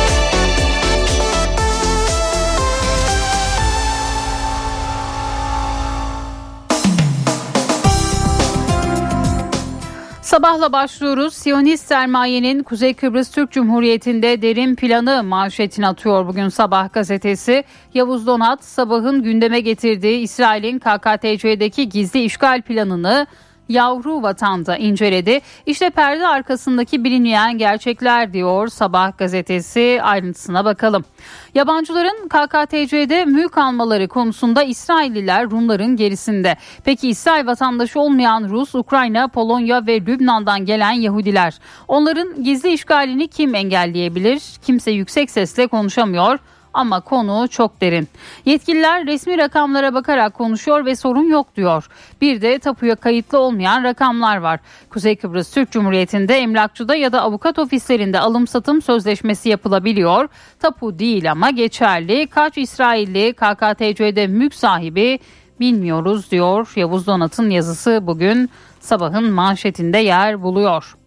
Sabahla başlıyoruz. Siyonist sermayenin Kuzey Kıbrıs Türk Cumhuriyeti'nde derin planı manşetini atıyor bugün sabah gazetesi. Yavuz Donat sabahın gündeme getirdiği İsrail'in KKTC'deki gizli işgal planını yavru vatanda inceledi. İşte perde arkasındaki bilinmeyen gerçekler diyor Sabah gazetesi ayrıntısına bakalım. Yabancıların KKTC'de mülk almaları konusunda İsrailliler Rumların gerisinde. Peki İsrail vatandaşı olmayan Rus, Ukrayna, Polonya ve Lübnan'dan gelen Yahudiler. Onların gizli işgalini kim engelleyebilir? Kimse yüksek sesle konuşamıyor ama konu çok derin. Yetkililer resmi rakamlara bakarak konuşuyor ve sorun yok diyor. Bir de tapuya kayıtlı olmayan rakamlar var. Kuzey Kıbrıs Türk Cumhuriyeti'nde emlakçıda ya da avukat ofislerinde alım satım sözleşmesi yapılabiliyor. Tapu değil ama geçerli. Kaç İsrailli KKTC'de mülk sahibi bilmiyoruz diyor Yavuz Donat'ın yazısı bugün sabahın manşetinde yer buluyor.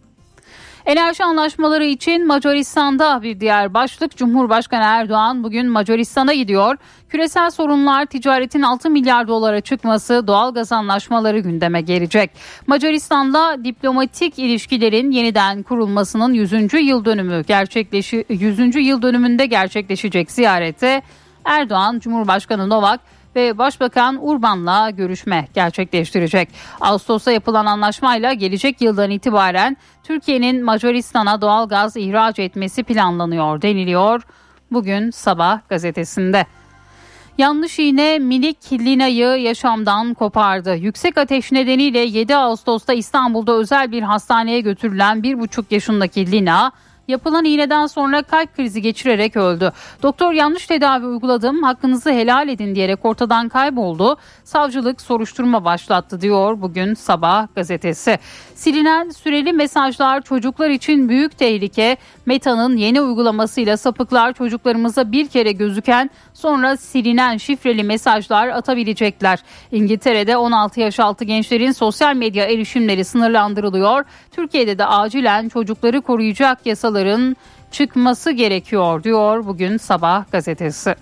Enerji anlaşmaları için Macaristan'da bir diğer başlık Cumhurbaşkanı Erdoğan bugün Macaristan'a gidiyor. Küresel sorunlar, ticaretin 6 milyar dolara çıkması, doğal gaz anlaşmaları gündeme gelecek. Macaristan'la diplomatik ilişkilerin yeniden kurulmasının 100. yıl dönümü gerçekleşi 100. yıl dönümünde gerçekleşecek ziyarete Erdoğan, Cumhurbaşkanı Novak ve Başbakan Urban'la görüşme gerçekleştirecek. Ağustos'ta yapılan anlaşmayla gelecek yıldan itibaren Türkiye'nin Macaristan'a doğal gaz ihraç etmesi planlanıyor deniliyor. Bugün sabah gazetesinde. Yanlış iğne minik Lina'yı yaşamdan kopardı. Yüksek ateş nedeniyle 7 Ağustos'ta İstanbul'da özel bir hastaneye götürülen 1,5 yaşındaki Lina Yapılan iğneden sonra kalp krizi geçirerek öldü. Doktor yanlış tedavi uyguladım hakkınızı helal edin diyerek ortadan kayboldu. Savcılık soruşturma başlattı diyor bugün sabah gazetesi. Silinen süreli mesajlar çocuklar için büyük tehlike. Meta'nın yeni uygulamasıyla sapıklar çocuklarımıza bir kere gözüken sonra silinen şifreli mesajlar atabilecekler. İngiltere'de 16 yaş altı gençlerin sosyal medya erişimleri sınırlandırılıyor. Türkiye'de de acilen çocukları koruyacak yasaların çıkması gerekiyor diyor bugün sabah gazetesi.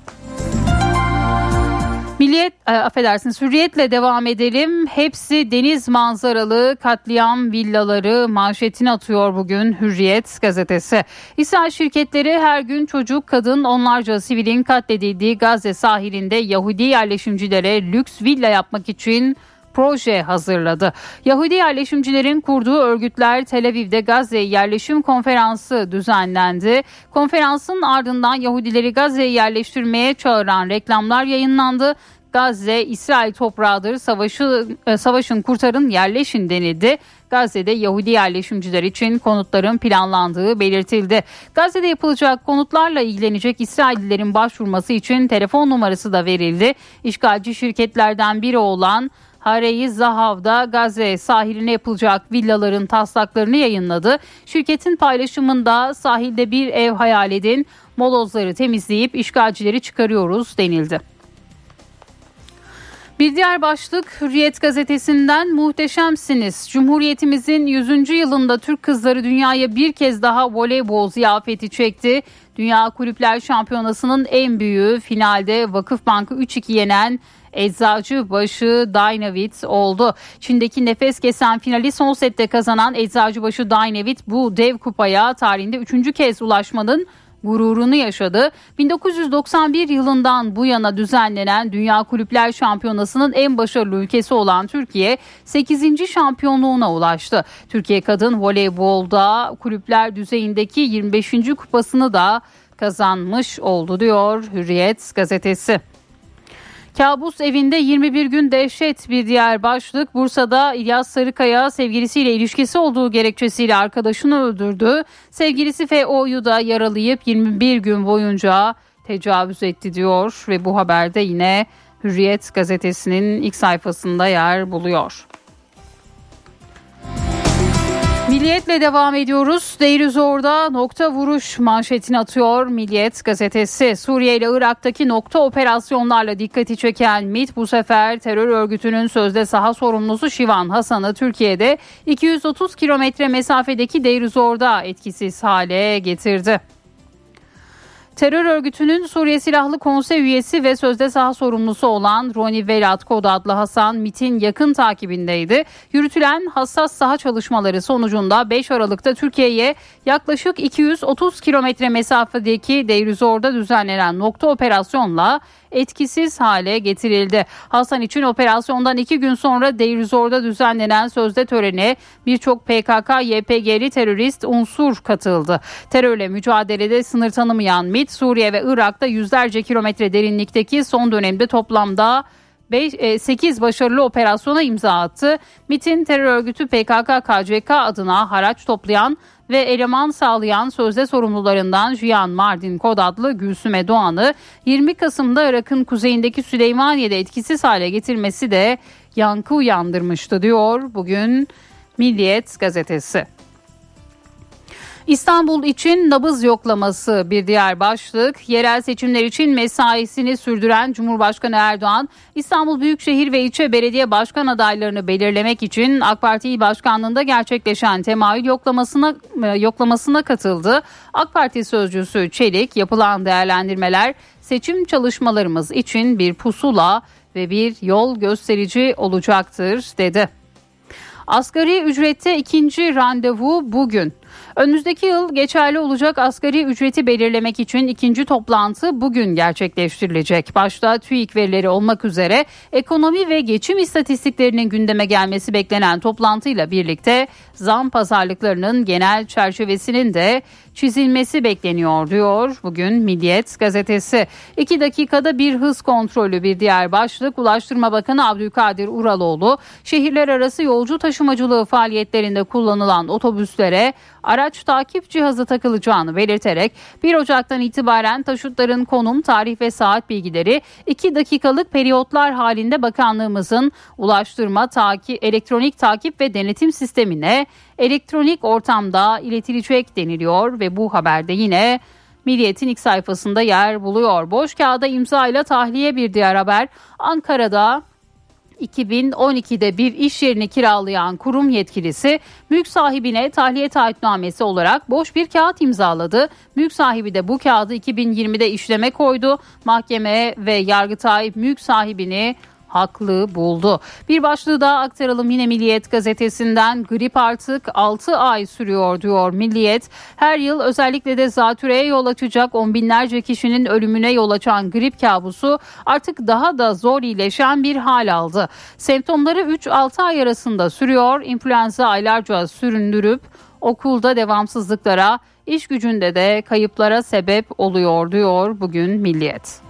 Milliyet, e, affedersiniz hürriyetle devam edelim. Hepsi deniz manzaralı katliam villaları manşetini atıyor bugün Hürriyet gazetesi. İsrail şirketleri her gün çocuk, kadın, onlarca sivilin katledildiği Gazze sahilinde Yahudi yerleşimcilere lüks villa yapmak için proje hazırladı. Yahudi yerleşimcilerin kurduğu örgütler Tel Aviv'de Gazze yerleşim konferansı düzenlendi. Konferansın ardından Yahudileri Gazze'ye yerleştirmeye çağıran reklamlar yayınlandı. Gazze İsrail toprağıdır savaşı e, savaşın kurtarın yerleşin denildi. Gazze'de Yahudi yerleşimciler için konutların planlandığı belirtildi. Gazze'de yapılacak konutlarla ilgilenecek İsraillilerin başvurması için telefon numarası da verildi. İşgalci şirketlerden biri olan Hareyi Zahav'da Gazze sahiline yapılacak villaların taslaklarını yayınladı. Şirketin paylaşımında sahilde bir ev hayal edin, molozları temizleyip işgalcileri çıkarıyoruz denildi. Bir diğer başlık Hürriyet gazetesinden muhteşemsiniz. Cumhuriyetimizin 100. yılında Türk kızları dünyaya bir kez daha voleybol ziyafeti çekti. Dünya Kulüpler Şampiyonası'nın en büyüğü finalde Vakıfbank'ı 3-2 yenen Eczacıbaşı Dynavit oldu. Çin'deki nefes kesen finali son sette kazanan Eczacıbaşı Dynavit bu dev kupaya tarihinde üçüncü kez ulaşmanın gururunu yaşadı. 1991 yılından bu yana düzenlenen Dünya Kulüpler Şampiyonası'nın en başarılı ülkesi olan Türkiye 8. şampiyonluğuna ulaştı. Türkiye kadın voleybolda kulüpler düzeyindeki 25. kupasını da kazanmış oldu diyor Hürriyet gazetesi. Kabus evinde 21 gün dehşet bir diğer başlık. Bursa'da İlyas Sarıkaya sevgilisiyle ilişkisi olduğu gerekçesiyle arkadaşını öldürdü. Sevgilisi FO'yu da yaralayıp 21 gün boyunca tecavüz etti diyor ve bu haberde yine Hürriyet gazetesinin ilk sayfasında yer buluyor. Milliyetle devam ediyoruz. Deirizor'da nokta vuruş manşetini atıyor Milliyet gazetesi. Suriye ile Irak'taki nokta operasyonlarla dikkati çeken MIT bu sefer terör örgütünün sözde saha sorumlusu Şivan Hasan'ı Türkiye'de 230 kilometre mesafedeki Deirizor'da etkisiz hale getirdi. Terör örgütünün Suriye Silahlı Konsey üyesi ve sözde saha sorumlusu olan Roni Velat Kod adlı Hasan MIT'in yakın takibindeydi. Yürütülen hassas saha çalışmaları sonucunda 5 Aralık'ta Türkiye'ye yaklaşık 230 kilometre mesafedeki Deirizor'da düzenlenen nokta operasyonla etkisiz hale getirildi. Hasan için operasyondan iki gün sonra Deirizor'da düzenlenen sözde törene birçok PKK-YPG'li terörist unsur katıldı. Terörle mücadelede sınır tanımayan MİT, Suriye ve Irak'ta yüzlerce kilometre derinlikteki son dönemde toplamda 8 e, başarılı operasyona imza attı. MIT'in terör örgütü PKK-KCK adına haraç toplayan ve eleman sağlayan sözde sorumlularından Jiyan Mardin Kod adlı Gülsüme Doğan'ı 20 Kasım'da Irak'ın kuzeyindeki Süleymaniye'de etkisiz hale getirmesi de yankı uyandırmıştı diyor bugün Milliyet gazetesi. İstanbul için nabız yoklaması bir diğer başlık. Yerel seçimler için mesaisini sürdüren Cumhurbaşkanı Erdoğan, İstanbul Büyükşehir ve ilçe belediye başkan adaylarını belirlemek için AK Parti İl Başkanlığı'nda gerçekleşen temayül yoklamasına e, yoklamasına katıldı. AK Parti sözcüsü Çelik, yapılan değerlendirmeler seçim çalışmalarımız için bir pusula ve bir yol gösterici olacaktır dedi. Asgari ücrette ikinci randevu bugün. Önümüzdeki yıl geçerli olacak asgari ücreti belirlemek için ikinci toplantı bugün gerçekleştirilecek. Başta TÜİK verileri olmak üzere ekonomi ve geçim istatistiklerinin gündeme gelmesi beklenen toplantıyla birlikte zam pazarlıklarının genel çerçevesinin de çizilmesi bekleniyor diyor bugün Milliyet gazetesi. İki dakikada bir hız kontrolü bir diğer başlık Ulaştırma Bakanı Abdülkadir Uraloğlu şehirler arası yolcu taşımacılığı faaliyetlerinde kullanılan otobüslere araç takip cihazı takılacağını belirterek 1 Ocak'tan itibaren taşıtların konum, tarih ve saat bilgileri 2 dakikalık periyotlar halinde bakanlığımızın ulaştırma, takip, elektronik takip ve denetim sistemine elektronik ortamda iletilecek deniliyor ve bu haberde yine Milliyet'in ilk sayfasında yer buluyor. Boş kağıda imza ile tahliye bir diğer haber. Ankara'da 2012'de bir iş yerini kiralayan kurum yetkilisi mülk sahibine tahliye taahhütnamesi olarak boş bir kağıt imzaladı. Mülk sahibi de bu kağıdı 2020'de işleme koydu. Mahkeme ve Yargıtay mülk sahibini haklı buldu. Bir başlığı daha aktaralım yine Milliyet gazetesinden grip artık 6 ay sürüyor diyor Milliyet. Her yıl özellikle de zatürreye yol açacak on binlerce kişinin ölümüne yol açan grip kabusu artık daha da zor iyileşen bir hal aldı. Semptomları 3-6 ay arasında sürüyor. İnfluenza aylarca süründürüp okulda devamsızlıklara, iş gücünde de kayıplara sebep oluyor diyor bugün Milliyet.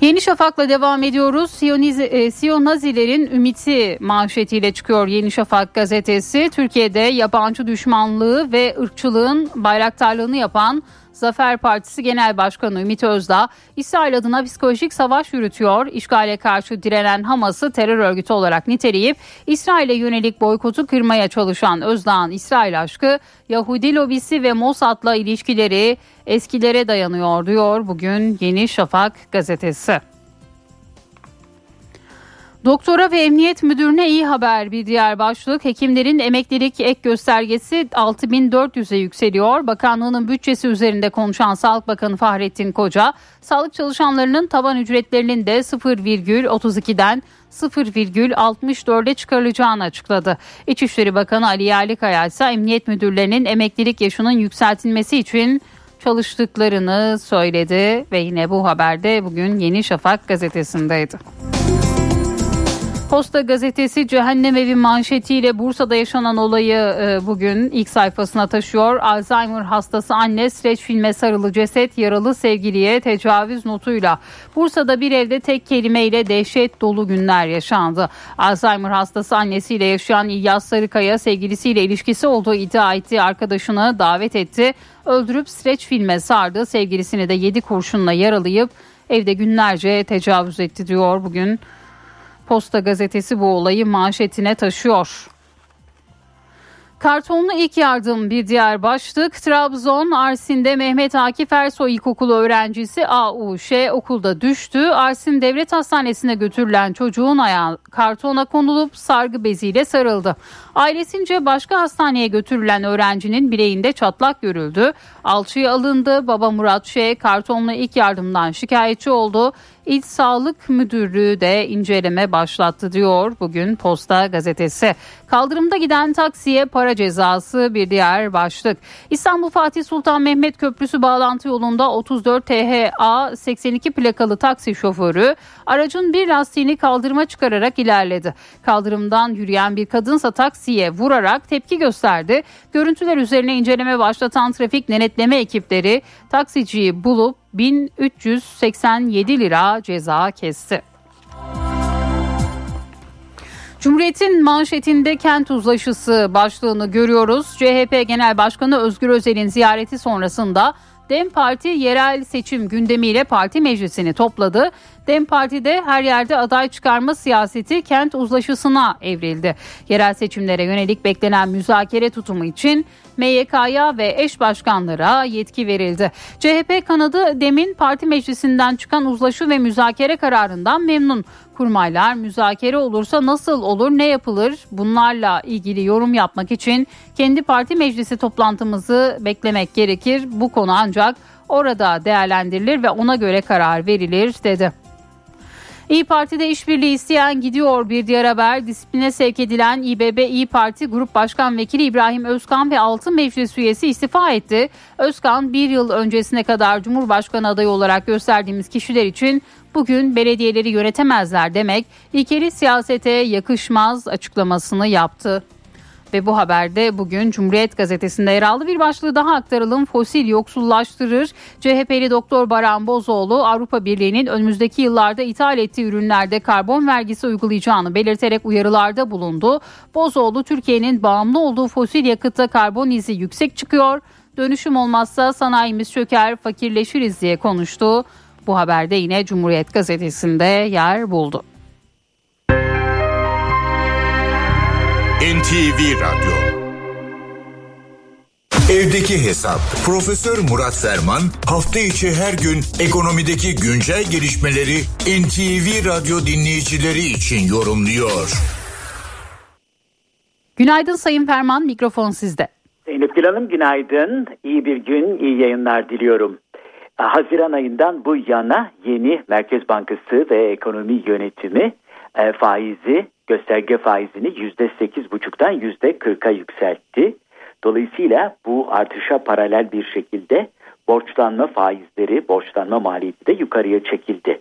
Yeni Şafak'la devam ediyoruz. Siyoniz, e, Siyonazilerin ümiti manşetiyle çıkıyor Yeni Şafak gazetesi. Türkiye'de yabancı düşmanlığı ve ırkçılığın bayraktarlığını yapan Zafer Partisi Genel Başkanı Ümit Özdağ, İsrail adına psikolojik savaş yürütüyor. İşgale karşı direnen Hamas'ı terör örgütü olarak niteleyip İsrail'e yönelik boykotu kırmaya çalışan Özdağ'ın İsrail aşkı Yahudi lobisi ve Mossad'la ilişkileri eskilere dayanıyor diyor bugün Yeni Şafak gazetesi. Doktora ve Emniyet Müdürüne iyi haber bir diğer başlık. Hekimlerin emeklilik ek göstergesi 6400'e yükseliyor. Bakanlığının bütçesi üzerinde konuşan Sağlık Bakanı Fahrettin Koca, sağlık çalışanlarının taban ücretlerinin de 0,32'den 0,64'e çıkarılacağını açıkladı. İçişleri Bakanı Ali Yerlikaya ise emniyet müdürlerinin emeklilik yaşının yükseltilmesi için çalıştıklarını söyledi ve yine bu haberde bugün Yeni Şafak gazetesindeydi. Posta gazetesi Cehennem Evi manşetiyle Bursa'da yaşanan olayı e, bugün ilk sayfasına taşıyor. Alzheimer hastası anne streç filme sarılı ceset yaralı sevgiliye tecavüz notuyla. Bursa'da bir evde tek kelimeyle dehşet dolu günler yaşandı. Alzheimer hastası annesiyle yaşayan İlyas Sarıkaya sevgilisiyle ilişkisi olduğu iddia ettiği arkadaşını davet etti. Öldürüp streç filme sardı. Sevgilisini de 7 kurşunla yaralayıp evde günlerce tecavüz etti diyor bugün Posta gazetesi bu olayı manşetine taşıyor. Kartonlu ilk yardım bir diğer başlık. Trabzon Arsin'de Mehmet Akif Ersoy İlkokulu öğrencisi AUŞ okulda düştü. Arsin Devlet Hastanesi'ne götürülen çocuğun ayağı kartona konulup sargı beziyle sarıldı. Ailesince başka hastaneye götürülen öğrencinin bileğinde çatlak görüldü. Alçıya alındı. Baba Murat Ş. kartonlu ilk yardımdan şikayetçi oldu. İl Sağlık Müdürlüğü de inceleme başlattı diyor bugün Posta Gazetesi. Kaldırımda giden taksiye para cezası bir diğer başlık. İstanbul Fatih Sultan Mehmet Köprüsü bağlantı yolunda 34 THA 82 plakalı taksi şoförü aracın bir lastiğini kaldırıma çıkararak ilerledi. Kaldırımdan yürüyen bir kadınsa taksiye vurarak tepki gösterdi. Görüntüler üzerine inceleme başlatan trafik denetleme ekipleri taksiciyi bulup 1387 lira ceza kesti. Cumhuriyet'in manşetinde kent uzlaşısı başlığını görüyoruz. CHP Genel Başkanı Özgür Özel'in ziyareti sonrasında DEM Parti yerel seçim gündemiyle parti meclisini topladı. DEM Parti'de her yerde aday çıkarma siyaseti kent uzlaşısına evrildi. Yerel seçimlere yönelik beklenen müzakere tutumu için MYK'ya ve eş başkanlara yetki verildi. CHP kanadı DEM'in parti meclisinden çıkan uzlaşı ve müzakere kararından memnun. Kurmaylar müzakere olursa nasıl olur, ne yapılır? Bunlarla ilgili yorum yapmak için kendi parti meclisi toplantımızı beklemek gerekir. Bu konu ancak orada değerlendirilir ve ona göre karar verilir dedi. İyi Parti'de işbirliği isteyen gidiyor bir diğer haber. Disipline sevk edilen İBB İyi Parti Grup Başkan Vekili İbrahim Özkan ve 6 meclis üyesi istifa etti. Özkan bir yıl öncesine kadar Cumhurbaşkanı adayı olarak gösterdiğimiz kişiler için bugün belediyeleri yönetemezler demek ilkeli siyasete yakışmaz açıklamasını yaptı. Ve bu haberde bugün Cumhuriyet Gazetesi'nde yer aldı. Bir başlığı daha aktaralım. Fosil yoksullaştırır. CHP'li Doktor Baran Bozoğlu Avrupa Birliği'nin önümüzdeki yıllarda ithal ettiği ürünlerde karbon vergisi uygulayacağını belirterek uyarılarda bulundu. Bozoğlu Türkiye'nin bağımlı olduğu fosil yakıtta karbon izi yüksek çıkıyor. Dönüşüm olmazsa sanayimiz çöker, fakirleşiriz diye konuştu. Bu haberde yine Cumhuriyet Gazetesi'nde yer buldu. NTV Radyo Evdeki Hesap Profesör Murat Ferman hafta içi her gün ekonomideki güncel gelişmeleri NTV Radyo dinleyicileri için yorumluyor. Günaydın Sayın Ferman, mikrofon sizde. Zeynep Gül Hanım günaydın. İyi bir gün, iyi yayınlar diliyorum. Haziran ayından bu yana yeni Merkez Bankası ve ekonomi yönetimi e, faizi, gösterge faizini %8,5'tan %40'a yükseltti. Dolayısıyla bu artışa paralel bir şekilde borçlanma faizleri, borçlanma maliyeti de yukarıya çekildi.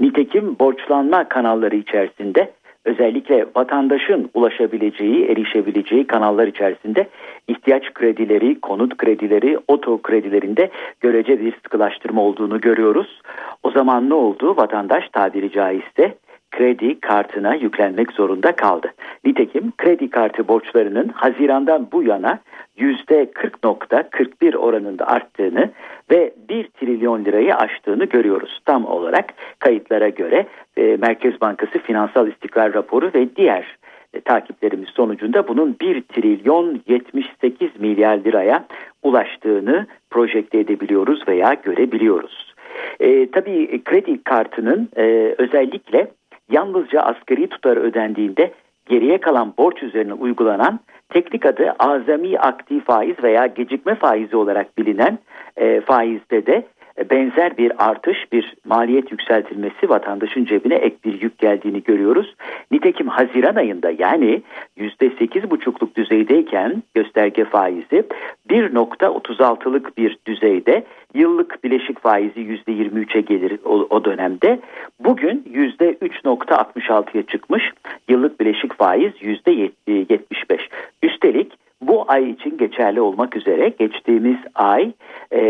Nitekim borçlanma kanalları içerisinde özellikle vatandaşın ulaşabileceği, erişebileceği kanallar içerisinde ihtiyaç kredileri, konut kredileri, oto kredilerinde görece bir sıkılaştırma olduğunu görüyoruz. O zaman ne oldu? Vatandaş tabiri caizse kredi kartına yüklenmek zorunda kaldı. Nitekim kredi kartı borçlarının Haziran'dan bu yana %40.41 oranında arttığını ve 1 trilyon lirayı aştığını görüyoruz. Tam olarak kayıtlara göre e, Merkez Bankası Finansal İstikrar Raporu ve diğer e, takiplerimiz sonucunda bunun 1 trilyon 78 milyar liraya ulaştığını projekte edebiliyoruz veya görebiliyoruz. E, tabii kredi kartının e, özellikle yalnızca asgari tutar ödendiğinde geriye kalan borç üzerine uygulanan teknik adı azami aktif faiz veya gecikme faizi olarak bilinen e, faizde de benzer bir artış, bir maliyet yükseltilmesi vatandaşın cebine ek bir yük geldiğini görüyoruz. Nitekim Haziran ayında yani %8,5'luk düzeydeyken gösterge faizi 1.36'lık bir düzeyde yıllık bileşik faizi %23'e gelir o, dönemde. Bugün %3.66'ya çıkmış yıllık bileşik faiz %75. Üstelik bu ay için geçerli olmak üzere geçtiğimiz ay e,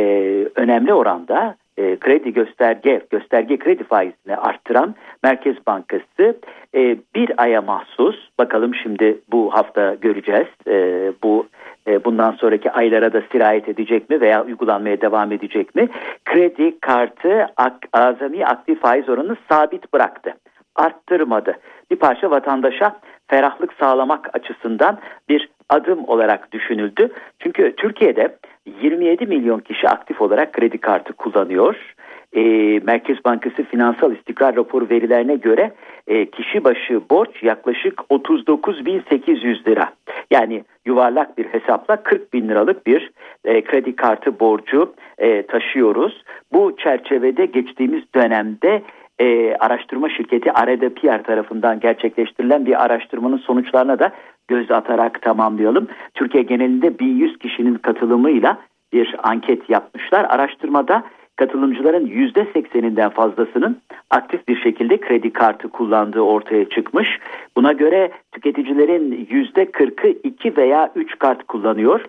önemli oranda e, kredi gösterge gösterge kredi faizini arttıran Merkez Bankası e, bir aya mahsus bakalım şimdi bu hafta göreceğiz e, bu e, bundan sonraki aylara da sirayet edecek mi veya uygulanmaya devam edecek mi? Kredi kartı ak, azami aktif faiz oranını sabit bıraktı arttırmadı. Bir parça vatandaşa ferahlık sağlamak açısından bir adım olarak düşünüldü. Çünkü Türkiye'de 27 milyon kişi aktif olarak kredi kartı kullanıyor. E, Merkez Bankası Finansal İstikrar Raporu verilerine göre e, kişi başı borç yaklaşık 39.800 lira. Yani yuvarlak bir hesapla 40 bin liralık bir e, kredi kartı borcu e, taşıyoruz. Bu çerçevede geçtiğimiz dönemde e, araştırma şirketi RDPR tarafından gerçekleştirilen bir araştırmanın sonuçlarına da göz atarak tamamlayalım. Türkiye genelinde 1100 kişinin katılımıyla bir anket yapmışlar. Araştırmada katılımcıların %80'inden fazlasının aktif bir şekilde kredi kartı kullandığı ortaya çıkmış. Buna göre tüketicilerin %40'ı 2 veya 3 kart kullanıyor.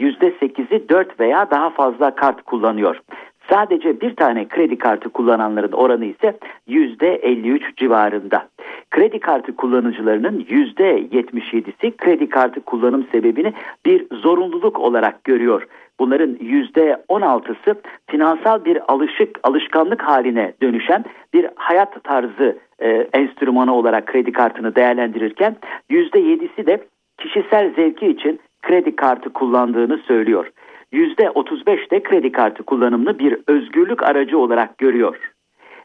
%8'i 4 veya daha fazla kart kullanıyor. Sadece bir tane kredi kartı kullananların oranı ise %53 civarında. Kredi kartı kullanıcılarının %77'si kredi kartı kullanım sebebini bir zorunluluk olarak görüyor. Bunların %16'sı finansal bir alışık alışkanlık haline dönüşen bir hayat tarzı e, enstrümanı olarak kredi kartını değerlendirirken %7'si de kişisel zevki için kredi kartı kullandığını söylüyor. %35 de kredi kartı kullanımını bir özgürlük aracı olarak görüyor.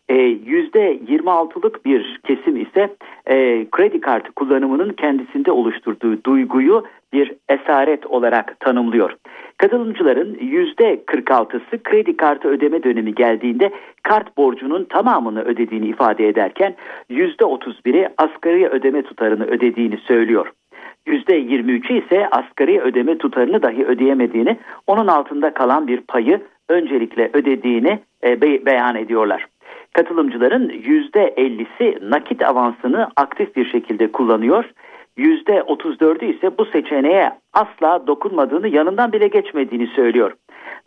%26'lık e, bir kesim ise e, kredi kartı kullanımının kendisinde oluşturduğu duyguyu bir esaret olarak tanımlıyor. Katılımcıların %46'sı kredi kartı ödeme dönemi geldiğinde kart borcunun tamamını ödediğini ifade ederken %31'i asgari ödeme tutarını ödediğini söylüyor. %23'ü ise asgari ödeme tutarını dahi ödeyemediğini, onun altında kalan bir payı öncelikle ödediğini e, be- beyan ediyorlar. Katılımcıların %50'si nakit avansını aktif bir şekilde kullanıyor. %34'ü ise bu seçeneğe asla dokunmadığını yanından bile geçmediğini söylüyor.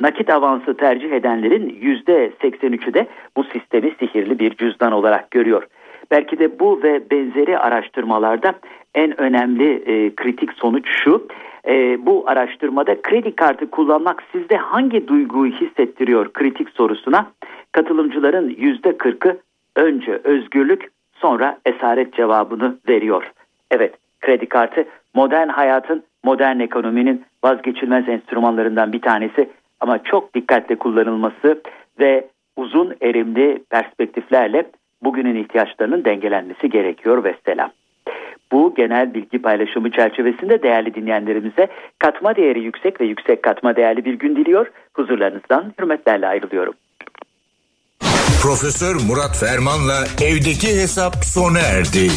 Nakit avansı tercih edenlerin %83'ü de bu sistemi sihirli bir cüzdan olarak görüyor. Belki de bu ve benzeri araştırmalarda en önemli e, kritik sonuç şu. E, bu araştırmada kredi kartı kullanmak sizde hangi duyguyu hissettiriyor kritik sorusuna katılımcıların %40'ı önce özgürlük sonra esaret cevabını veriyor. Evet kredi kartı modern hayatın, modern ekonominin vazgeçilmez enstrümanlarından bir tanesi ama çok dikkatle kullanılması ve uzun erimli perspektiflerle bugünün ihtiyaçlarının dengelenmesi gerekiyor ve selam. Bu genel bilgi paylaşımı çerçevesinde değerli dinleyenlerimize katma değeri yüksek ve yüksek katma değerli bir gün diliyor. Huzurlarınızdan hürmetlerle ayrılıyorum. Profesör Murat Ferman'la evdeki hesap sona erdi.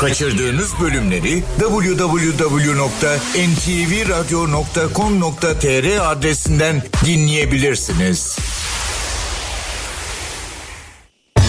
Kaçırdığınız bölümleri www.ntvradio.com.tr adresinden dinleyebilirsiniz.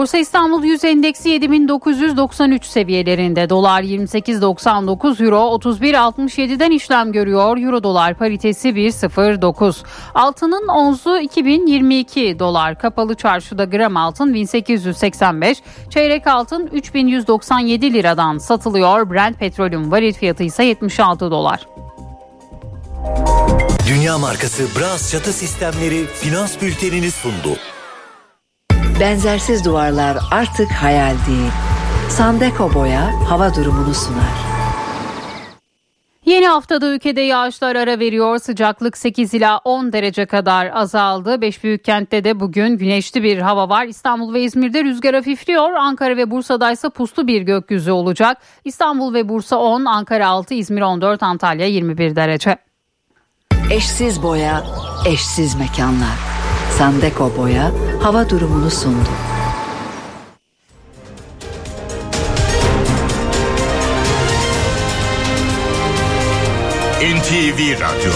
Borsa İstanbul Yüz Endeksi 7993 seviyelerinde. Dolar 28.99, Euro 31.67'den işlem görüyor. Euro dolar paritesi 1.09. Altının onzu 2022 dolar. Kapalı çarşıda gram altın 1885, çeyrek altın 3197 liradan satılıyor. Brent petrolün varil fiyatı ise 76 dolar. Dünya markası Bras çatı sistemleri finans bültenini sundu. Benzersiz duvarlar artık hayal değil. Sandeko Boya hava durumunu sunar. Yeni haftada ülkede yağışlar ara veriyor. Sıcaklık 8 ila 10 derece kadar azaldı. 5 büyük kentte de bugün güneşli bir hava var. İstanbul ve İzmir'de rüzgar hafifliyor. Ankara ve Bursa'da ise puslu bir gökyüzü olacak. İstanbul ve Bursa 10, Ankara 6, İzmir 14, Antalya 21 derece. Eşsiz boya, eşsiz mekanlar. Sandeko Boya hava durumunu sundu. NTV Radyo.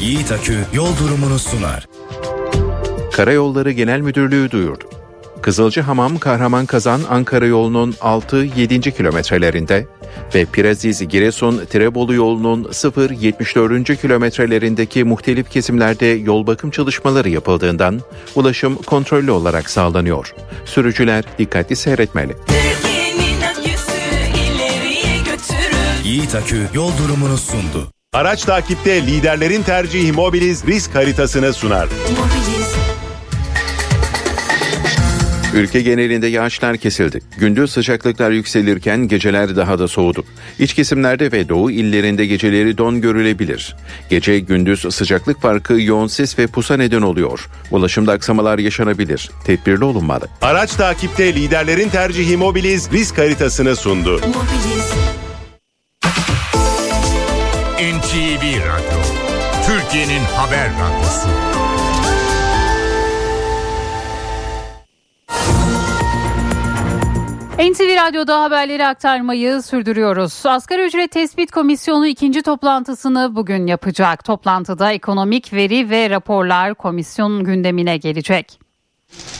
Yiğit Akü yol durumunu sunar. Karayolları Genel Müdürlüğü duyurdu. Kızılcı Hamam Kahraman Kazan Ankara yolunun 6-7. kilometrelerinde ve Piraziz Giresun Tirebolu yolunun 0-74. kilometrelerindeki muhtelif kesimlerde yol bakım çalışmaları yapıldığından ulaşım kontrollü olarak sağlanıyor. Sürücüler dikkatli seyretmeli. Yiğit Akü yol durumunu sundu. Araç takipte liderlerin tercihi Mobiliz risk haritasını sunar. Ülke genelinde yağışlar kesildi. Gündüz sıcaklıklar yükselirken geceler daha da soğudu. İç kesimlerde ve doğu illerinde geceleri don görülebilir. Gece gündüz sıcaklık farkı yoğun sis ve pusa neden oluyor. Ulaşımda aksamalar yaşanabilir. Tedbirli olunmalı. Araç takipte liderlerin tercihi Mobiliz risk haritasını sundu. NTV Radyo Türkiye'nin haber radyosu. NTV Radyo'da haberleri aktarmayı sürdürüyoruz. Asgari ücret tespit komisyonu ikinci toplantısını bugün yapacak. Toplantıda ekonomik veri ve raporlar komisyon gündemine gelecek.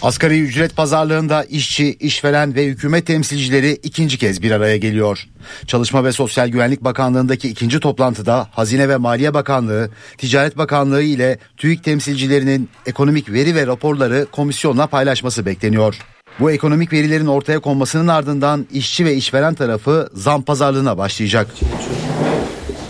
Asgari ücret pazarlığında işçi, işveren ve hükümet temsilcileri ikinci kez bir araya geliyor. Çalışma ve Sosyal Güvenlik Bakanlığı'ndaki ikinci toplantıda Hazine ve Maliye Bakanlığı, Ticaret Bakanlığı ile TÜİK temsilcilerinin ekonomik veri ve raporları komisyonla paylaşması bekleniyor. Bu ekonomik verilerin ortaya konmasının ardından işçi ve işveren tarafı zam pazarlığına başlayacak.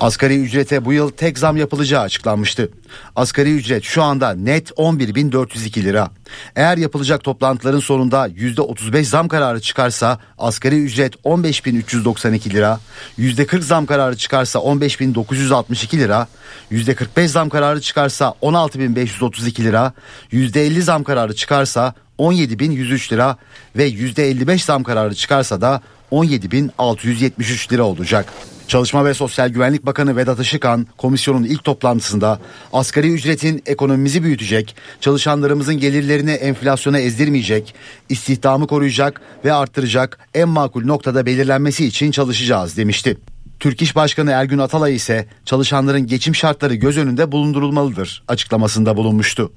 Asgari ücrete bu yıl tek zam yapılacağı açıklanmıştı. Asgari ücret şu anda net 11.402 lira. Eğer yapılacak toplantıların sonunda %35 zam kararı çıkarsa asgari ücret 15.392 lira, %40 zam kararı çıkarsa 15.962 lira, %45 zam kararı çıkarsa 16.532 lira, %50 zam kararı çıkarsa 17.103 lira ve %55 zam kararı çıkarsa da 17.673 lira olacak. Çalışma ve Sosyal Güvenlik Bakanı Vedat Işıkhan komisyonun ilk toplantısında asgari ücretin ekonomimizi büyütecek, çalışanlarımızın gelirlerini enflasyona ezdirmeyecek, istihdamı koruyacak ve arttıracak en makul noktada belirlenmesi için çalışacağız demişti. Türk İş Başkanı Ergün Atalay ise çalışanların geçim şartları göz önünde bulundurulmalıdır açıklamasında bulunmuştu.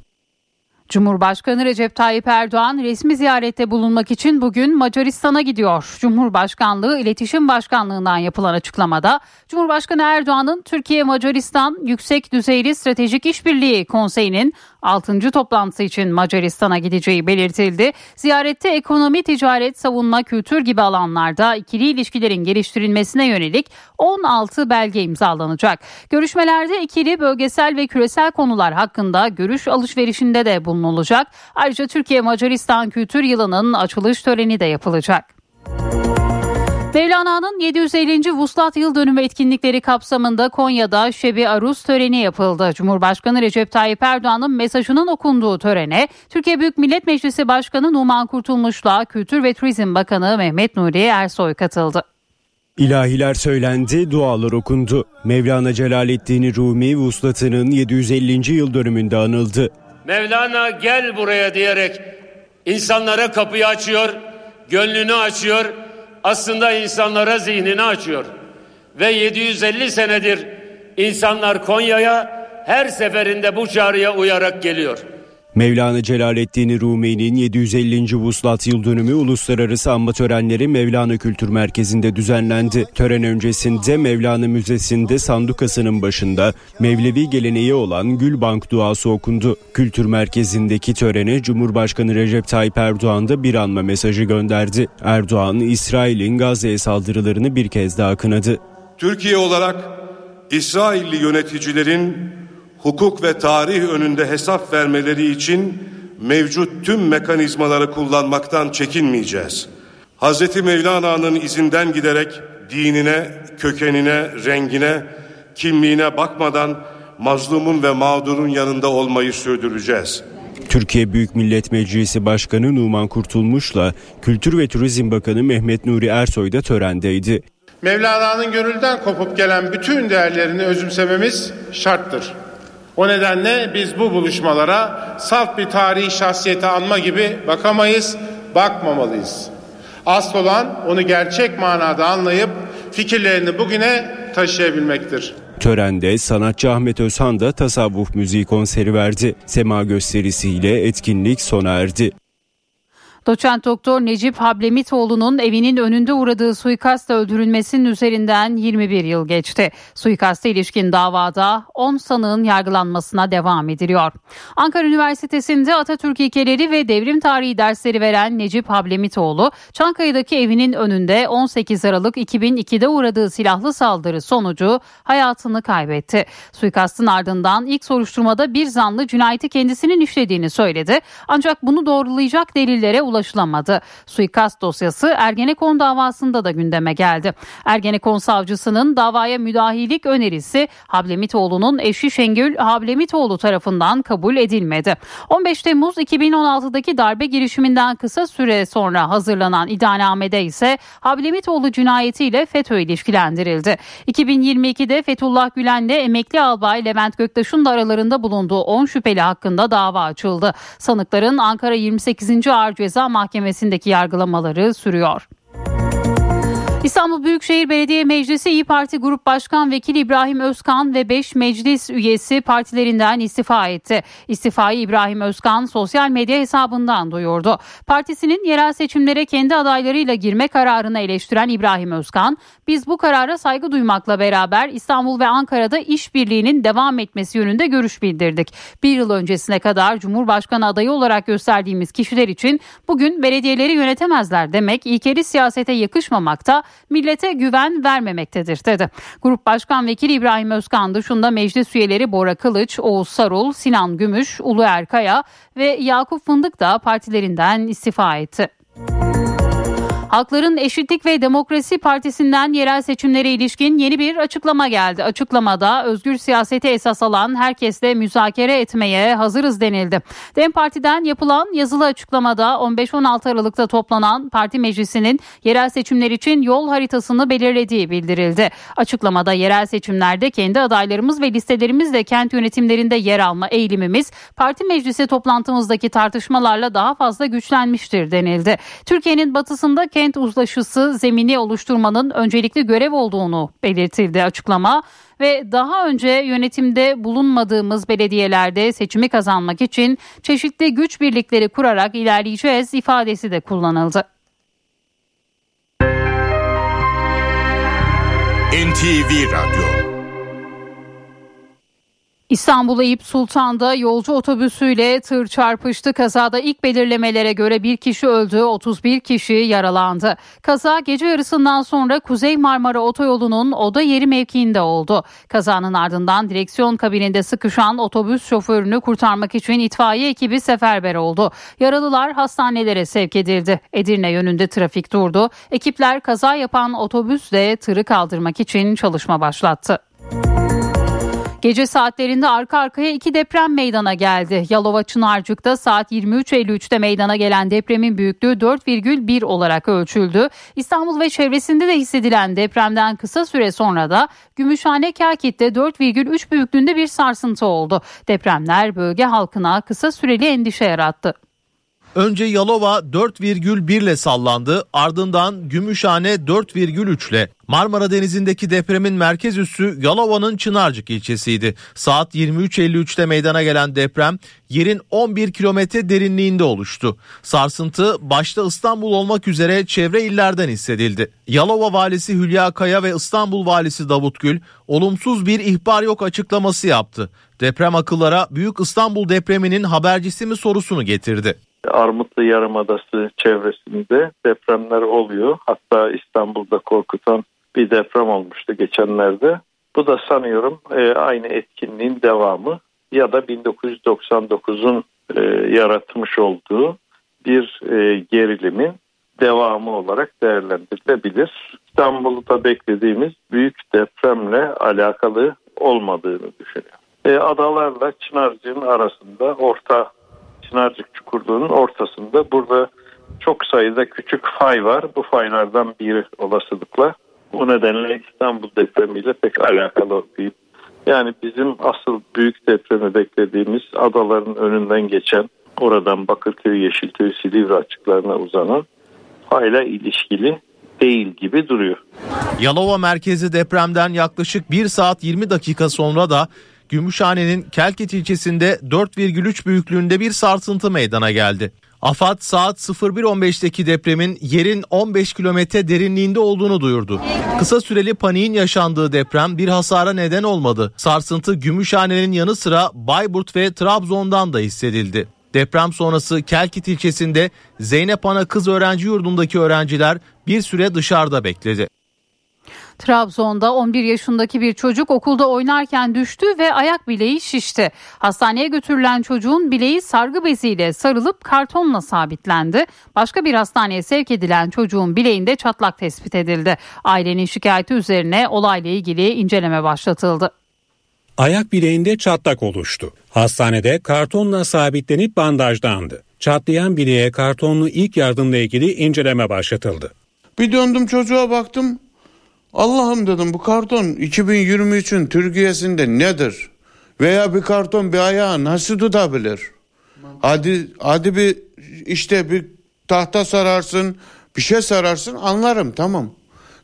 Cumhurbaşkanı Recep Tayyip Erdoğan resmi ziyarette bulunmak için bugün Macaristan'a gidiyor. Cumhurbaşkanlığı İletişim Başkanlığı'ndan yapılan açıklamada Cumhurbaşkanı Erdoğan'ın Türkiye Macaristan Yüksek Düzeyli Stratejik İşbirliği Konseyi'nin 6. toplantısı için Macaristan'a gideceği belirtildi. Ziyarette ekonomi, ticaret, savunma, kültür gibi alanlarda ikili ilişkilerin geliştirilmesine yönelik 16 belge imzalanacak. Görüşmelerde ikili, bölgesel ve küresel konular hakkında görüş alışverişinde de bulunulacak. Ayrıca Türkiye Macaristan Kültür Yılı'nın açılış töreni de yapılacak. Mevlana'nın 750. Vuslat Yıl Dönümü etkinlikleri kapsamında Konya'da Şebi Aruz töreni yapıldı. Cumhurbaşkanı Recep Tayyip Erdoğan'ın mesajının okunduğu törene Türkiye Büyük Millet Meclisi Başkanı Numan Kurtulmuş'la Kültür ve Turizm Bakanı Mehmet Nuri Ersoy katıldı. İlahiler söylendi, dualar okundu. Mevlana Celaleddin Rumi vuslatının 750. yıl dönümünde anıldı. Mevlana gel buraya diyerek insanlara kapıyı açıyor, gönlünü açıyor, aslında insanlara zihnini açıyor. Ve 750 senedir insanlar Konya'ya her seferinde bu çağrıya uyarak geliyor. Mevlana Celaleddin Rumi'nin 750. Vuslat Yıl Dönümü uluslararası anma törenleri Mevlana Kültür Merkezi'nde düzenlendi. Tören öncesinde Mevlana Müzesi'nde sandukasının başında Mevlevi geleneği olan Gülbank duası okundu. Kültür Merkezi'ndeki törene Cumhurbaşkanı Recep Tayyip Erdoğan da bir anma mesajı gönderdi. Erdoğan, İsrail'in Gazze'ye saldırılarını bir kez daha kınadı. Türkiye olarak İsrailli yöneticilerin hukuk ve tarih önünde hesap vermeleri için mevcut tüm mekanizmaları kullanmaktan çekinmeyeceğiz. Hz. Mevlana'nın izinden giderek dinine, kökenine, rengine, kimliğine bakmadan mazlumun ve mağdurun yanında olmayı sürdüreceğiz. Türkiye Büyük Millet Meclisi Başkanı Numan Kurtulmuş'la Kültür ve Turizm Bakanı Mehmet Nuri Ersoy da törendeydi. Mevlana'nın gönülden kopup gelen bütün değerlerini özümsememiz şarttır. O nedenle biz bu buluşmalara salt bir tarihi şahsiyeti anma gibi bakamayız, bakmamalıyız. Asıl olan onu gerçek manada anlayıp fikirlerini bugüne taşıyabilmektir. Törende sanatçı Ahmet Özhan da tasavvuf müziği konseri verdi. Sema gösterisiyle etkinlik sona erdi. Doçent Doktor Necip Hablemitoğlu'nun evinin önünde uğradığı suikastla öldürülmesinin üzerinden 21 yıl geçti. Suikasta ilişkin davada 10 sanığın yargılanmasına devam ediliyor. Ankara Üniversitesi'nde Atatürk ilkeleri ve devrim tarihi dersleri veren Necip Hablemitoğlu, Çankaya'daki evinin önünde 18 Aralık 2002'de uğradığı silahlı saldırı sonucu hayatını kaybetti. Suikastın ardından ilk soruşturmada bir zanlı cinayeti kendisinin işlediğini söyledi. Ancak bunu doğrulayacak delillere ulaşılamadı. Suikast dosyası Ergenekon davasında da gündeme geldi. Ergenekon savcısının davaya müdahillik önerisi Hablemitoğlu'nun eşi Şengül Hablemitoğlu tarafından kabul edilmedi. 15 Temmuz 2016'daki darbe girişiminden kısa süre sonra hazırlanan iddianamede ise Hablemitoğlu cinayetiyle FETÖ ilişkilendirildi. 2022'de Fethullah Gülen'le emekli albay Levent Göktaş'ın da aralarında bulunduğu 10 şüpheli hakkında dava açıldı. Sanıkların Ankara 28. Ağır Ceza Mahkemesi'ndeki yargılamaları sürüyor. İstanbul Büyükşehir Belediye Meclisi İyi Parti Grup Başkan Vekili İbrahim Özkan ve 5 meclis üyesi partilerinden istifa etti. İstifayı İbrahim Özkan sosyal medya hesabından duyurdu. Partisinin yerel seçimlere kendi adaylarıyla girme kararını eleştiren İbrahim Özkan, biz bu karara saygı duymakla beraber İstanbul ve Ankara'da işbirliğinin devam etmesi yönünde görüş bildirdik. Bir yıl öncesine kadar Cumhurbaşkanı adayı olarak gösterdiğimiz kişiler için bugün belediyeleri yönetemezler demek ilkeli siyasete yakışmamakta, millete güven vermemektedir dedi. Grup Başkan Vekili İbrahim Özkan dışında meclis üyeleri Bora Kılıç, Oğuz Sarul, Sinan Gümüş, Ulu Erkaya ve Yakup Fındık da partilerinden istifa etti. Halkların Eşitlik ve Demokrasi Partisi'nden yerel seçimlere ilişkin yeni bir açıklama geldi. Açıklamada özgür siyaseti esas alan herkesle müzakere etmeye hazırız denildi. DEM Parti'den yapılan yazılı açıklamada 15-16 Aralık'ta toplanan parti meclisinin yerel seçimler için yol haritasını belirlediği bildirildi. Açıklamada yerel seçimlerde kendi adaylarımız ve listelerimizle kent yönetimlerinde yer alma eğilimimiz parti meclisi toplantımızdaki tartışmalarla daha fazla güçlenmiştir denildi. Türkiye'nin batısında kent uzlaşısı zemini oluşturmanın öncelikli görev olduğunu belirtildi açıklama ve daha önce yönetimde bulunmadığımız belediyelerde seçimi kazanmak için çeşitli güç birlikleri kurarak ilerleyeceğiz ifadesi de kullanıldı. NTV Radyo İstanbul Eyüp Sultan'da yolcu otobüsüyle tır çarpıştı. Kazada ilk belirlemelere göre bir kişi öldü, 31 kişi yaralandı. Kaza gece yarısından sonra Kuzey Marmara Otoyolu'nun oda yeri mevkiinde oldu. Kazanın ardından direksiyon kabininde sıkışan otobüs şoförünü kurtarmak için itfaiye ekibi seferber oldu. Yaralılar hastanelere sevk edildi. Edirne yönünde trafik durdu. Ekipler kaza yapan otobüsle tırı kaldırmak için çalışma başlattı. Gece saatlerinde arka arkaya iki deprem meydana geldi. Yalova Çınarcık'ta saat 23.53'te meydana gelen depremin büyüklüğü 4,1 olarak ölçüldü. İstanbul ve çevresinde de hissedilen depremden kısa süre sonra da Gümüşhane Kakit'te 4,3 büyüklüğünde bir sarsıntı oldu. Depremler bölge halkına kısa süreli endişe yarattı. Önce Yalova 4,1 ile sallandı ardından Gümüşhane 4,3 ile. Marmara Denizi'ndeki depremin merkez üssü Yalova'nın Çınarcık ilçesiydi. Saat 23.53'te meydana gelen deprem yerin 11 kilometre derinliğinde oluştu. Sarsıntı başta İstanbul olmak üzere çevre illerden hissedildi. Yalova valisi Hülya Kaya ve İstanbul valisi Davut Gül olumsuz bir ihbar yok açıklaması yaptı. Deprem akıllara Büyük İstanbul depreminin habercisi mi sorusunu getirdi. Armutlu Yarımadası çevresinde depremler oluyor. Hatta İstanbul'da korkutan bir deprem olmuştu geçenlerde. Bu da sanıyorum e, aynı etkinliğin devamı ya da 1999'un e, yaratmış olduğu bir e, gerilimin devamı olarak değerlendirilebilir. İstanbul'da beklediğimiz büyük depremle alakalı olmadığını düşünüyorum. Adalarla Çınarcık'ın arasında orta Çınarcık Çukurluğu'nun ortasında burada çok sayıda küçük fay var. Bu faylardan biri olasılıkla. Bu nedenle İstanbul depremiyle pek alakalı değil. Yani bizim asıl büyük depremi beklediğimiz adaların önünden geçen oradan Bakırköy, Yeşilköy, Silivri açıklarına uzanan fayla ilişkili değil gibi duruyor. Yalova merkezi depremden yaklaşık 1 saat 20 dakika sonra da Gümüşhane'nin Kelkit ilçesinde 4,3 büyüklüğünde bir sarsıntı meydana geldi. AFAD saat 01.15'teki depremin yerin 15 kilometre derinliğinde olduğunu duyurdu. Kısa süreli paniğin yaşandığı deprem bir hasara neden olmadı. Sarsıntı Gümüşhane'nin yanı sıra Bayburt ve Trabzon'dan da hissedildi. Deprem sonrası Kelkit ilçesinde Zeynep Ana Kız Öğrenci Yurdu'ndaki öğrenciler bir süre dışarıda bekledi. Trabzon'da 11 yaşındaki bir çocuk okulda oynarken düştü ve ayak bileği şişti. Hastaneye götürülen çocuğun bileği sargı beziyle sarılıp kartonla sabitlendi. Başka bir hastaneye sevk edilen çocuğun bileğinde çatlak tespit edildi. Ailenin şikayeti üzerine olayla ilgili inceleme başlatıldı. Ayak bileğinde çatlak oluştu. Hastanede kartonla sabitlenip bandajlandı. Çatlayan bileğe kartonlu ilk yardımla ilgili inceleme başlatıldı. Bir döndüm çocuğa baktım. Allah'ım dedim bu karton 2023'ün Türkiye'sinde nedir? Veya bir karton bir ayağı nasıl tutabilir? Hadi hadi bir işte bir tahta sararsın, bir şey sararsın anlarım tamam.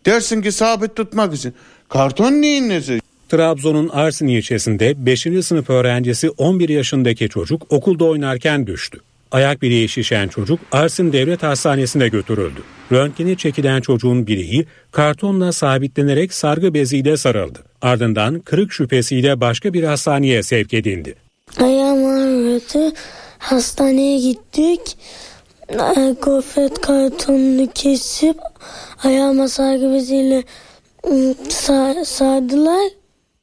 Dersin ki sabit tutmak için. Karton neyin nesi? Trabzon'un Arsin ilçesinde 5. sınıf öğrencisi 11 yaşındaki çocuk okulda oynarken düştü. Ayak bileği şişen çocuk Arsin Devlet Hastanesi'ne götürüldü. Röntgeni çekilen çocuğun bileği kartonla sabitlenerek sargı beziyle sarıldı. Ardından kırık şüphesiyle başka bir hastaneye sevk edildi. Ayağım ağrıyordu. Hastaneye gittik. Ee, Gofret kartonunu kesip ayağıma sargı beziyle sa- sardılar.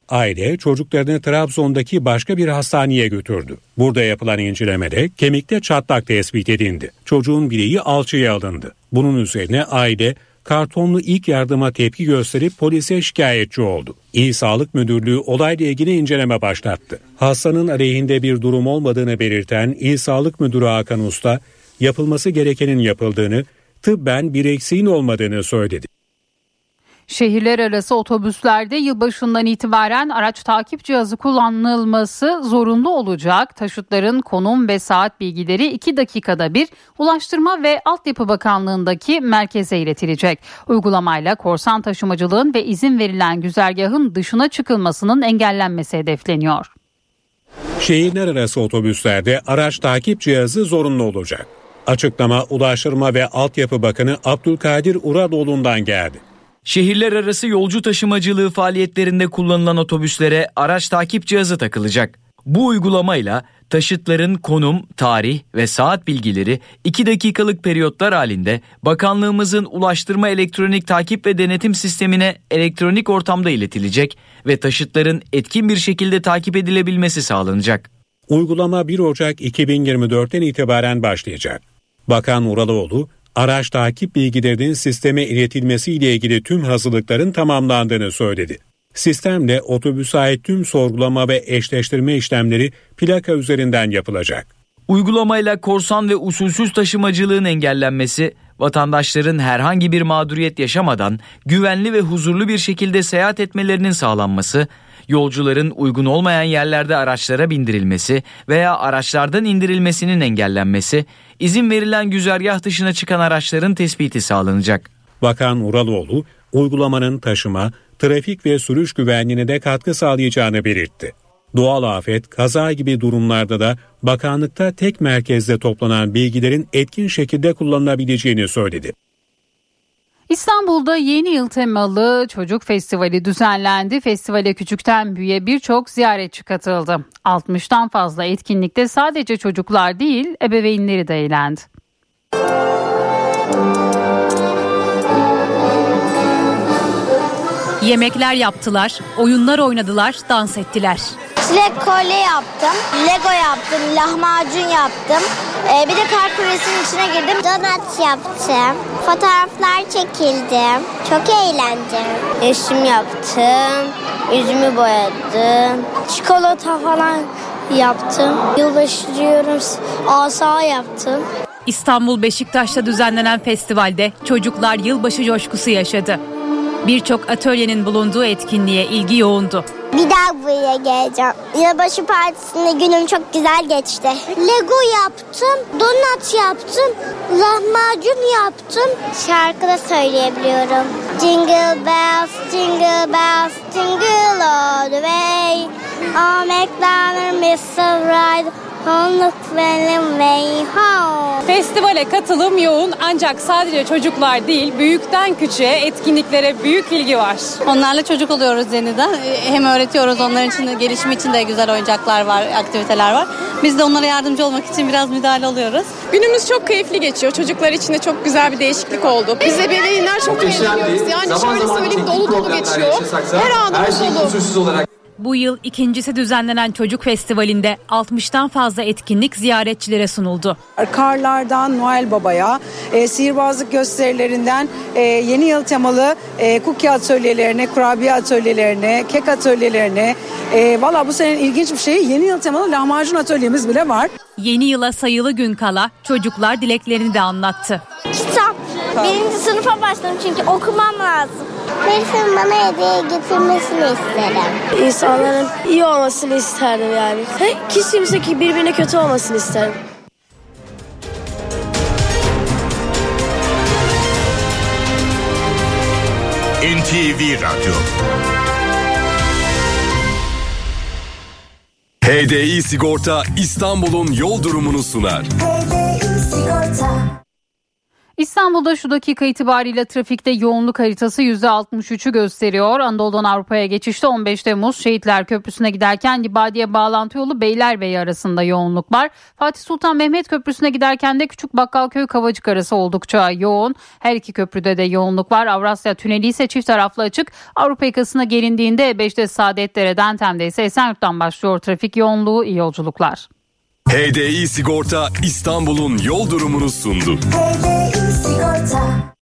Aile çocuklarını Trabzon'daki başka bir hastaneye götürdü. Burada yapılan incelemede kemikte çatlak tespit edildi. Çocuğun bileği alçıya alındı. Bunun üzerine aile kartonlu ilk yardıma tepki gösterip polise şikayetçi oldu. İl Sağlık Müdürlüğü olayla ilgili inceleme başlattı. Hastanın aleyhinde bir durum olmadığını belirten İl Sağlık Müdürü Hakan Usta, yapılması gerekenin yapıldığını, tıbben bir eksiğin olmadığını söyledi. Şehirler arası otobüslerde yılbaşından itibaren araç takip cihazı kullanılması zorunlu olacak. Taşıtların konum ve saat bilgileri 2 dakikada bir Ulaştırma ve Altyapı Bakanlığı'ndaki merkeze iletilecek. Uygulamayla korsan taşımacılığın ve izin verilen güzergahın dışına çıkılmasının engellenmesi hedefleniyor. Şehirler arası otobüslerde araç takip cihazı zorunlu olacak. Açıklama Ulaştırma ve Altyapı Bakanı Abdülkadir Uradoğlu'ndan geldi. Şehirler arası yolcu taşımacılığı faaliyetlerinde kullanılan otobüslere araç takip cihazı takılacak. Bu uygulamayla taşıtların konum, tarih ve saat bilgileri 2 dakikalık periyotlar halinde bakanlığımızın ulaştırma elektronik takip ve denetim sistemine elektronik ortamda iletilecek ve taşıtların etkin bir şekilde takip edilebilmesi sağlanacak. Uygulama 1 Ocak 2024'ten itibaren başlayacak. Bakan Uraloğlu, araç takip bilgilerinin sisteme iletilmesiyle ilgili tüm hazırlıkların tamamlandığını söyledi. Sistemle otobüse ait tüm sorgulama ve eşleştirme işlemleri plaka üzerinden yapılacak. Uygulamayla korsan ve usulsüz taşımacılığın engellenmesi, vatandaşların herhangi bir mağduriyet yaşamadan güvenli ve huzurlu bir şekilde seyahat etmelerinin sağlanması, yolcuların uygun olmayan yerlerde araçlara bindirilmesi veya araçlardan indirilmesinin engellenmesi, izin verilen güzergah dışına çıkan araçların tespiti sağlanacak. Bakan Uraloğlu, uygulamanın taşıma, trafik ve sürüş güvenliğine de katkı sağlayacağını belirtti. Doğal afet, kaza gibi durumlarda da bakanlıkta tek merkezde toplanan bilgilerin etkin şekilde kullanılabileceğini söyledi. İstanbul'da yeni yıl temalı çocuk festivali düzenlendi. Festivale küçükten büyüğe birçok ziyaretçi katıldı. 60'tan fazla etkinlikte sadece çocuklar değil ebeveynleri de eğlendi. Yemekler yaptılar, oyunlar oynadılar, dans ettiler. Çilek kolye yaptım, Lego yaptım, lahmacun yaptım. Ee, bir de kar küresinin içine girdim. Donat yaptım. Fotoğraflar çekildim. Çok eğlendim. Resim yaptım. Yüzümü boyadım. Çikolata falan yaptım. Yılbaşı diyorum asa yaptım. İstanbul Beşiktaş'ta düzenlenen festivalde çocuklar yılbaşı coşkusu yaşadı. Birçok atölyenin bulunduğu etkinliğe ilgi yoğundu. Bir daha buraya geleceğim. Yılbaşı partisinde günüm çok güzel geçti. Lego yaptım, donat yaptım, lahmacun yaptım. Şarkı da söyleyebiliyorum. Jingle bells, jingle bells, jingle all the way. Down miss a ride. Look way home. Festivale katılım yoğun ancak sadece çocuklar değil büyükten küçüğe etkinliklere büyük ilgi var. Onlarla çocuk oluyoruz yeniden. Hem öğretiyoruz onların için de gelişim için de güzel oyuncaklar var, aktiviteler var. Biz de onlara yardımcı olmak için biraz müdahale oluyoruz. Günümüz çok keyifli geçiyor. Çocuklar için de çok güzel bir değişiklik oldu. Biz ebeveynler çok eğleniyoruz. Yani şöyle söyleyeyim dolu dolu geçiyor. Her anımız dolu. Bu yıl ikincisi düzenlenen çocuk festivalinde 60'tan fazla etkinlik ziyaretçilere sunuldu. Karlardan Noel Baba'ya, e, sihirbazlık gösterilerinden e, yeni yıl temalı e, cookie atölyelerine, kurabiye atölyelerine, kek atölyelerine. E, Valla bu senenin ilginç bir şeyi yeni yıl temalı lahmacun atölyemiz bile var. Yeni yıla sayılı gün kala çocuklar dileklerini de anlattı. Kitap. Birinci sınıfa başladım çünkü okumam lazım. Melisa'nın bana hediye getirmesini isterim. İnsanların iyi olmasını isterdim yani. Hiç kimse ki birbirine kötü olmasını isterim. NTV Radyo. HDI Sigorta İstanbul'un yol durumunu sunar. İstanbul'da şu dakika itibariyle trafikte yoğunluk haritası %63'ü gösteriyor. Anadolu'dan Avrupa'ya geçişte 15 Temmuz Şehitler Köprüsü'ne giderken Libadiye bağlantı yolu Beylerbeyi arasında yoğunluk var. Fatih Sultan Mehmet Köprüsü'ne giderken de Küçük Bakkalköy Kavacık arası oldukça yoğun. Her iki köprüde de yoğunluk var. Avrasya Tüneli ise çift taraflı açık. Avrupa yakasına gelindiğinde E5'te Saadetdere'den Tem'de ise Esenyurt'tan başlıyor trafik yoğunluğu. İyi yolculuklar. HDI Sigorta İstanbul'un yol durumunu sundu. time.